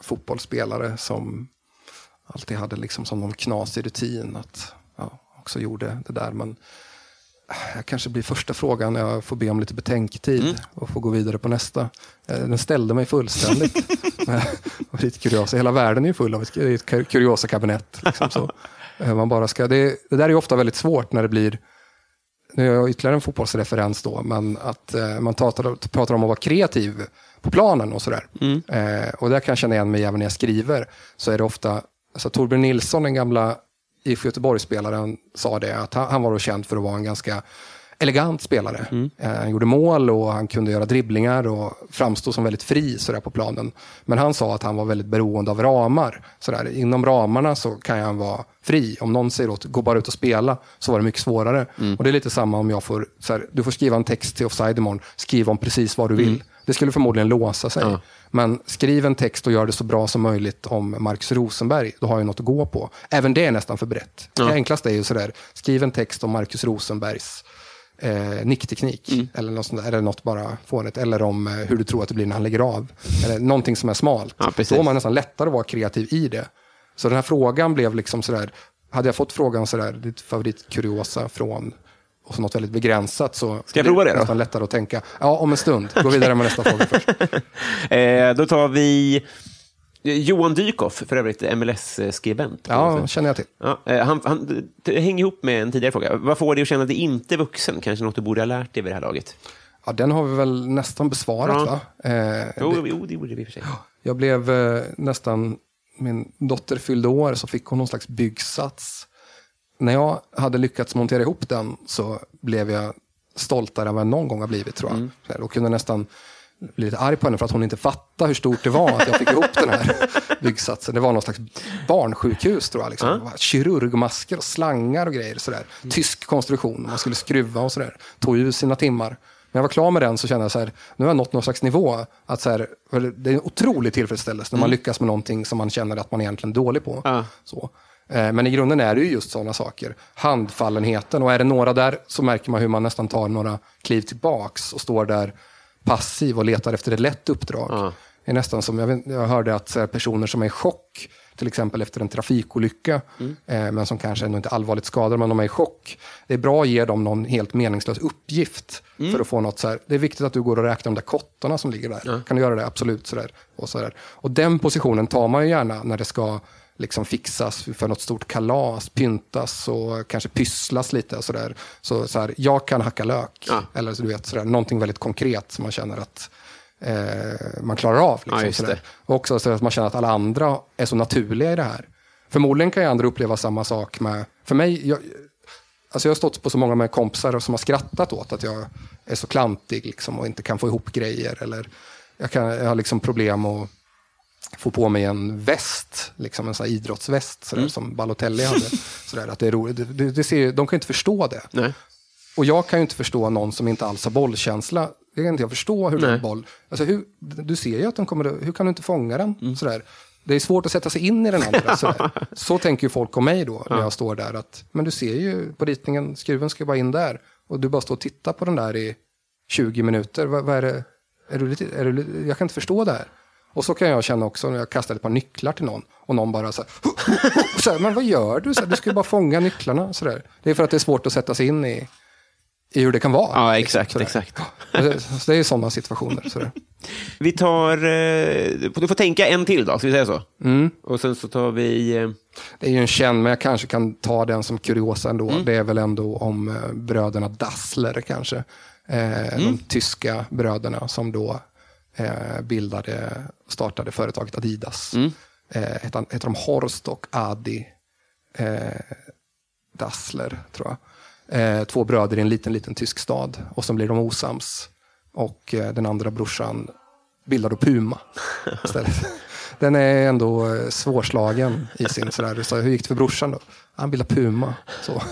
fotbollsspelare som alltid hade liksom som någon knasig rutin att också gjorde det där. Men eh, jag kanske blir första frågan, jag får be om lite betänktid och får gå vidare på nästa. Eh, Den ställde mig fullständigt. med favoritkuriosa. Hela världen är ju full av ett, ett kur- kuriosa-kabinett. Liksom så. Eh, Man bara ska, det, det där är ju ofta väldigt svårt när det blir nu är jag ytterligare en fotbollsreferens då, men att eh, man pratar, pratar om att vara kreativ på planen och sådär. Eh, och där kan jag känna igen mig även när jag skriver. Så är det ofta, alltså Torbjörn Nilsson, den gamla IFK Göteborg-spelaren, sa det, att han, han var då känd för att vara en ganska elegant spelare. Eh, han gjorde mål och han kunde göra dribblingar och framstod som väldigt fri sådär på planen. Men han sa att han var väldigt beroende av ramar. Sådär. Inom ramarna så kan han vara fri. Om någon säger åt gå bara ut och spela så var det mycket svårare. Och det är lite samma om jag får, såhär, du får skriva en text till Offside imorgon, skriv om precis vad du vill. Det skulle förmodligen låsa sig. Men skriv en text och gör det så bra som möjligt om Marcus Rosenberg. Då har jag något att gå på. Även det är nästan för brett. Det enklaste är ju sådär, skriv en text om Marcus Rosenbergs eh, nickteknik. Eller, något sånt där, eller något bara fånigt. Eller om eh, hur du tror att det blir när han lägger av. Eller någonting som är smalt. Ja, precis. Då har man nästan lättare att vara kreativ i det. Så den här frågan blev liksom sådär, hade jag fått frågan sådär, ditt favoritkuriosa från och så något väldigt begränsat så Ska jag prova det då? nästan lättare att tänka, ja om en stund, gå vidare med nästa fråga först. Eh, då tar vi Johan Dykhoff, för övrigt MLS-skribent. Ja, känner jag till. Ja, eh, han, han, det hänger ihop med en tidigare fråga. Vad får dig att känna dig inte vuxen? Kanske något du borde ha lärt dig vid det här laget? Ja, den har vi väl nästan besvarat Ja. va? Eh, Jo, jo det borde vi i och för sig. Jag blev eh, nästan, min dotter fyllde år så fick hon någon slags byggsats. När jag hade lyckats montera ihop den så blev jag stoltare än vad jag någon gång har blivit tror jag. Så här, Och kunde nästan bli lite arg på henne för att hon inte fattade hur stort det var att jag fick ihop den här byggsatsen. Det var någon slags barnsjukhus tror jag. Liksom. Var Kirurgmasker och slangar och grejer. Sådär. Tysk konstruktion, man skulle skruva och sådär. Tog ju sina timmar. När jag var klar med den så kände jag så här, nu har jag nått någon slags nivå. Att så här, det är en otrolig tillfredsställelse när man lyckas med någonting som man känner att man egentligen är dålig på. Så. Eh, Men i grunden är det ju just sådana saker. Handfallenheten. Och är det några där så märker man hur man nästan tar några kliv tillbaks och står där passiv och letar efter ett lätt uppdrag. Ja. Det är nästan som, jag, vet, jag hörde att här, personer som är i chock, till exempel efter en trafikolycka, eh, men som kanske ändå inte allvarligt skadade, men de är i chock. Det är bra att ge dem någon helt meningslös uppgift för att få något så här. Det är viktigt att du går och räknar de där kottarna som ligger där. Kan du göra det? Absolut. Så där. Och, så där. och den positionen tar man ju gärna när det ska liksom fixas för något stort kalas, pyntas och kanske pysslas lite. Och sådär. Så, så här, jag kan hacka lök. Ja. Eller du vet, sådär, någonting väldigt konkret som man känner att eh, man klarar av. Liksom, Ja. Och också så att man känner att alla andra är så naturliga i det här. Förmodligen kan ju andra uppleva samma sak med, för mig, jag, alltså jag har stått på så många med kompisar som har skrattat åt att jag är så klantig liksom, och inte kan få ihop grejer. Eller jag, kan, jag har liksom problem att få på mig en väst, liksom en sån idrottsväst sådär, som Balotelli hade. Sådär, att det är roligt. Det, det, ser, de kan ju inte förstå det. Nej. Och jag kan ju inte förstå någon som inte alls har bollkänsla. Det kan inte jag förstå hur Nej. boll... Alltså hur, du ser ju att den kommer... Hur kan du inte fånga den? Mm. Sådär. Det är svårt att sätta sig in i den andra. Sådär. Så tänker ju folk om mig då, när jag står där. att Men du ser ju på ritningen, skruven ska bara in där. Och du bara står och tittar på den där i 20 minuter. Vad, vad är det? Är du lite, är du, jag kan inte förstå det här. Och så kan jag känna också när jag kastar ett par nycklar till någon. Och någon bara så här, så här men vad gör du? Så här, du ska ju bara fånga nycklarna. Så där. Det är för att det är svårt att sätta sig in i, i hur det kan vara. Ja, liksom, exakt, sådär. exakt. Så det är ju sådana situationer. Sådär. Vi tar... Eh, du får tänka en till då, ska vi säga så? Mm. Och sen så tar vi... Eh, Det är ju en känd, men jag kanske kan ta den som kuriosa ändå. Det är väl ändå om eh, bröderna Dassler kanske. Eh, De tyska bröderna som då bildade, startade företaget Adidas. Eh, heter, heter de Horst och Adi eh, Dassler, tror jag. Eh, två bröder i en liten, liten tysk stad. Och så blir de osams. Och eh, den andra brorsan bildar då Puma istället. Den är ändå eh, svårslagen i sin sådär. Så hur gick det för brorsan då? Han bildade Puma. Så.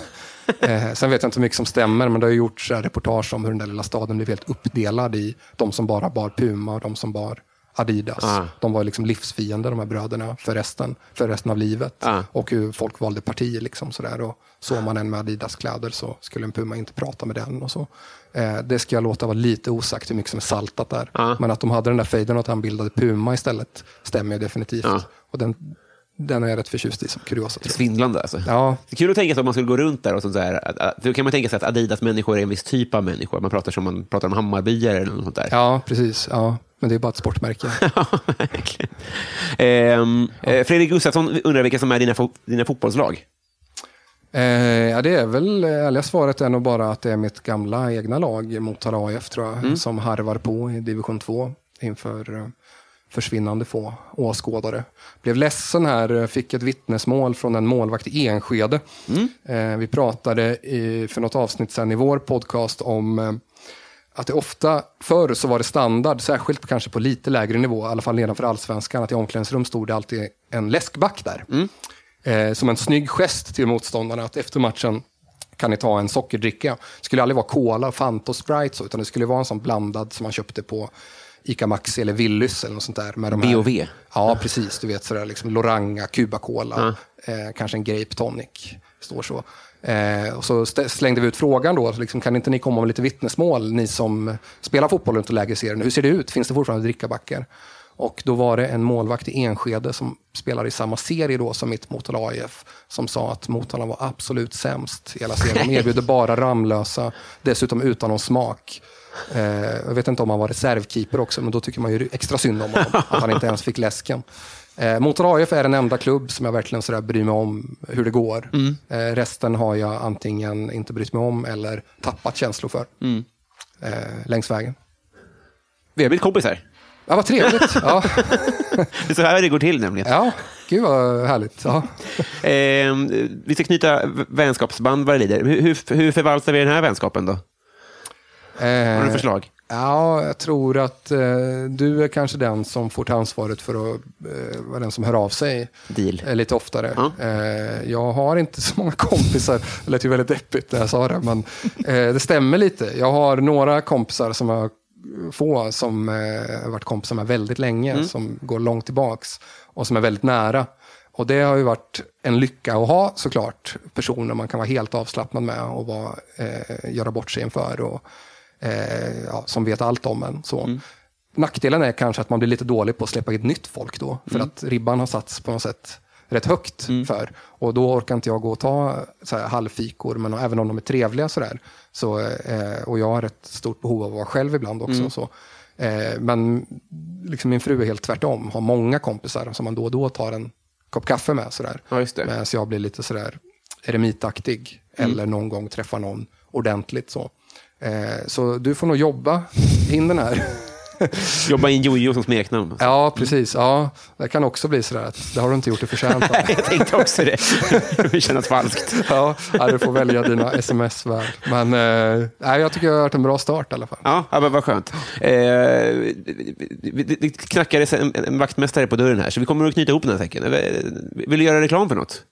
Eh, sen vet jag inte hur mycket som stämmer, men det har gjorts här reportage om hur den där lilla staden blev helt uppdelad i de som bara bar Puma och de som bar Adidas. Ah. De var liksom livsfiender, de här bröderna, för resten, för resten av livet. Ah. Och hur folk valde parti. Liksom, sådär. Och såg man en med Adidas-kläder så skulle en Puma inte prata med den. Och så. Eh, det ska jag låta vara lite osagt hur mycket som är saltat där. Ah. Men att de hade den där fejden och att han bildade Puma istället stämmer ju definitivt. Ah. Och den, den är jag rätt förtjust i som kuriosa. Svindlande alltså. Ja, Det är kul att tänka sig om man skulle gå runt där och sånt där. att- att- Då kan man tänka sig att Adidas-människor är en viss typ av människor. Man pratar som man pratar om Hammarbyare eller något sånt där. ja, precis. Ja. Men det är bara ett sportmärke. Ja. Ehm, eh, Fredrik Gustafsson undrar vilka som är dina, fo- dina fotbollslag. Eh, ja, det är väl, ärliga svaret är nog bara att det är mitt gamla egna lag, Motala AIF tror jag, som harvar på i division 2 inför eh, försvinnande få åskådare. Blev ledsen här, fick ett vittnesmål från en målvakt i Enskede. Eh, vi pratade i, för något avsnitt sen i vår podcast om eh, att det ofta, förr så var det standard, särskilt kanske på lite lägre nivå, i alla fall nedanför allsvenskan, att i omklädningsrum stod det alltid en läskback där. Eh, som en snygg gest till motståndarna att efter matchen kan ni ta en sockerdricka. Det skulle aldrig vara Cola, Fanta och Sprite så, utan det skulle vara en sån blandad som man köpte på Ica Maxi eller Willys eller något sånt där. Med de här- B&V. Ja, precis. Du vet sådär liksom Loranga, Cuba Cola, eh, kanske en Grape Tonic. Står så. Eh, och så slängde vi ut frågan då, liksom, kan inte ni komma med lite vittnesmål, ni som spelar fotboll runt och lägerserien. Hur ser det ut? Finns det fortfarande drickabackar? Och då var det en målvakt i Enskede som spelar i samma serie då som mitt Motala AIF som sa att Motala var absolut sämst i hela serien. De erbjuder bara Ramlösa, dessutom utan någon smak. Eh, jag vet inte om han var reservkeeper också, men då tycker man ju extra synd om honom. Att han inte ens fick läsken. Eh, Motala AIF är den enda klubb som jag verkligen sådär bryr mig om hur det går. Eh, resten har jag antingen inte brytt mig om eller tappat känslor för. Eh, längs vägen. Vi har blivit kompisar. Ja, vad trevligt. Ja, Det är så här det går till nämligen. ja gud vad härligt. Ja. Ehm, vi ska knyta vänskapsband vad det lider. Hur, hur, hur förvaltar vi den här vänskapen då? Har du Eh, förslag? Ja, jag tror att eh, du är kanske den som får ta ansvaret för att eh, vara den som hör av sig Deal. eh, lite oftare. Eh, jag har inte så många kompisar, det lät ju väldigt deppigt när jag sa det, men det stämmer lite. Jag har några kompisar som jag få som har varit kompisar med väldigt länge, som går långt tillbaks och som är väldigt nära. Och det har ju varit en lycka att ha såklart, personer man kan vara helt avslappnad med och vara, göra bort sig inför. Och, eh, ja, som vet allt om en. Så. Nackdelen är kanske att man blir lite dålig på att släppa in nytt folk då. För att ribban har satts på något sätt rätt högt för. Och då orkar inte jag gå och ta så här, halvfikor, men även om de är trevliga sådär. Så, eh, och jag har ett stort behov av att vara själv ibland också. Så. Eh, men liksom min fru är helt tvärtom, har många kompisar som man då och då tar en kopp kaffe med. Sådär. Ja, just det. Medan jag blir lite sådär eremitaktig. Mm. Eller någon gång träffa någon ordentligt. Så, eh, så du får nog jobba in den här. Jobba in Jojo som smeknamn. ja, precis. Ja, det kan också bli sådär att det har du inte gjort det förtjänt av. Jag tänkte också det. Det känns falskt. Ja, du får välja dina sms-värld. Men eh, nej, jag tycker det har varit en bra start i alla fall. Ja, ja men vad skönt. Eh, det, knackades en, en vaktmästare på dörren här, så vi kommer att knyta ihop den här säcken. Vill du göra reklam för något?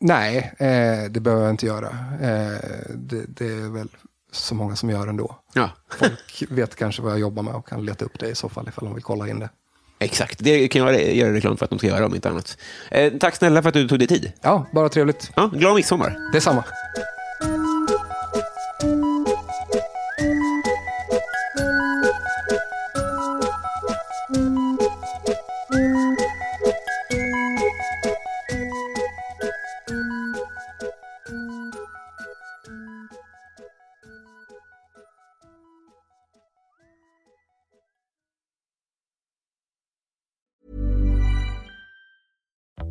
Nej, eh, det behöver jag inte göra. Eh, det, det är väl så många som gör ändå. Ja, Folk vet kanske vad jag jobbar med och kan leta upp det i så fall ifall de vill kolla in det. exakt. Det kan jag göra reklam för att de ska göra, om inte annat. Eh, tack snälla för att du tog dig tid. Ja, bara trevligt. Ja, glad midsommar. Detsamma.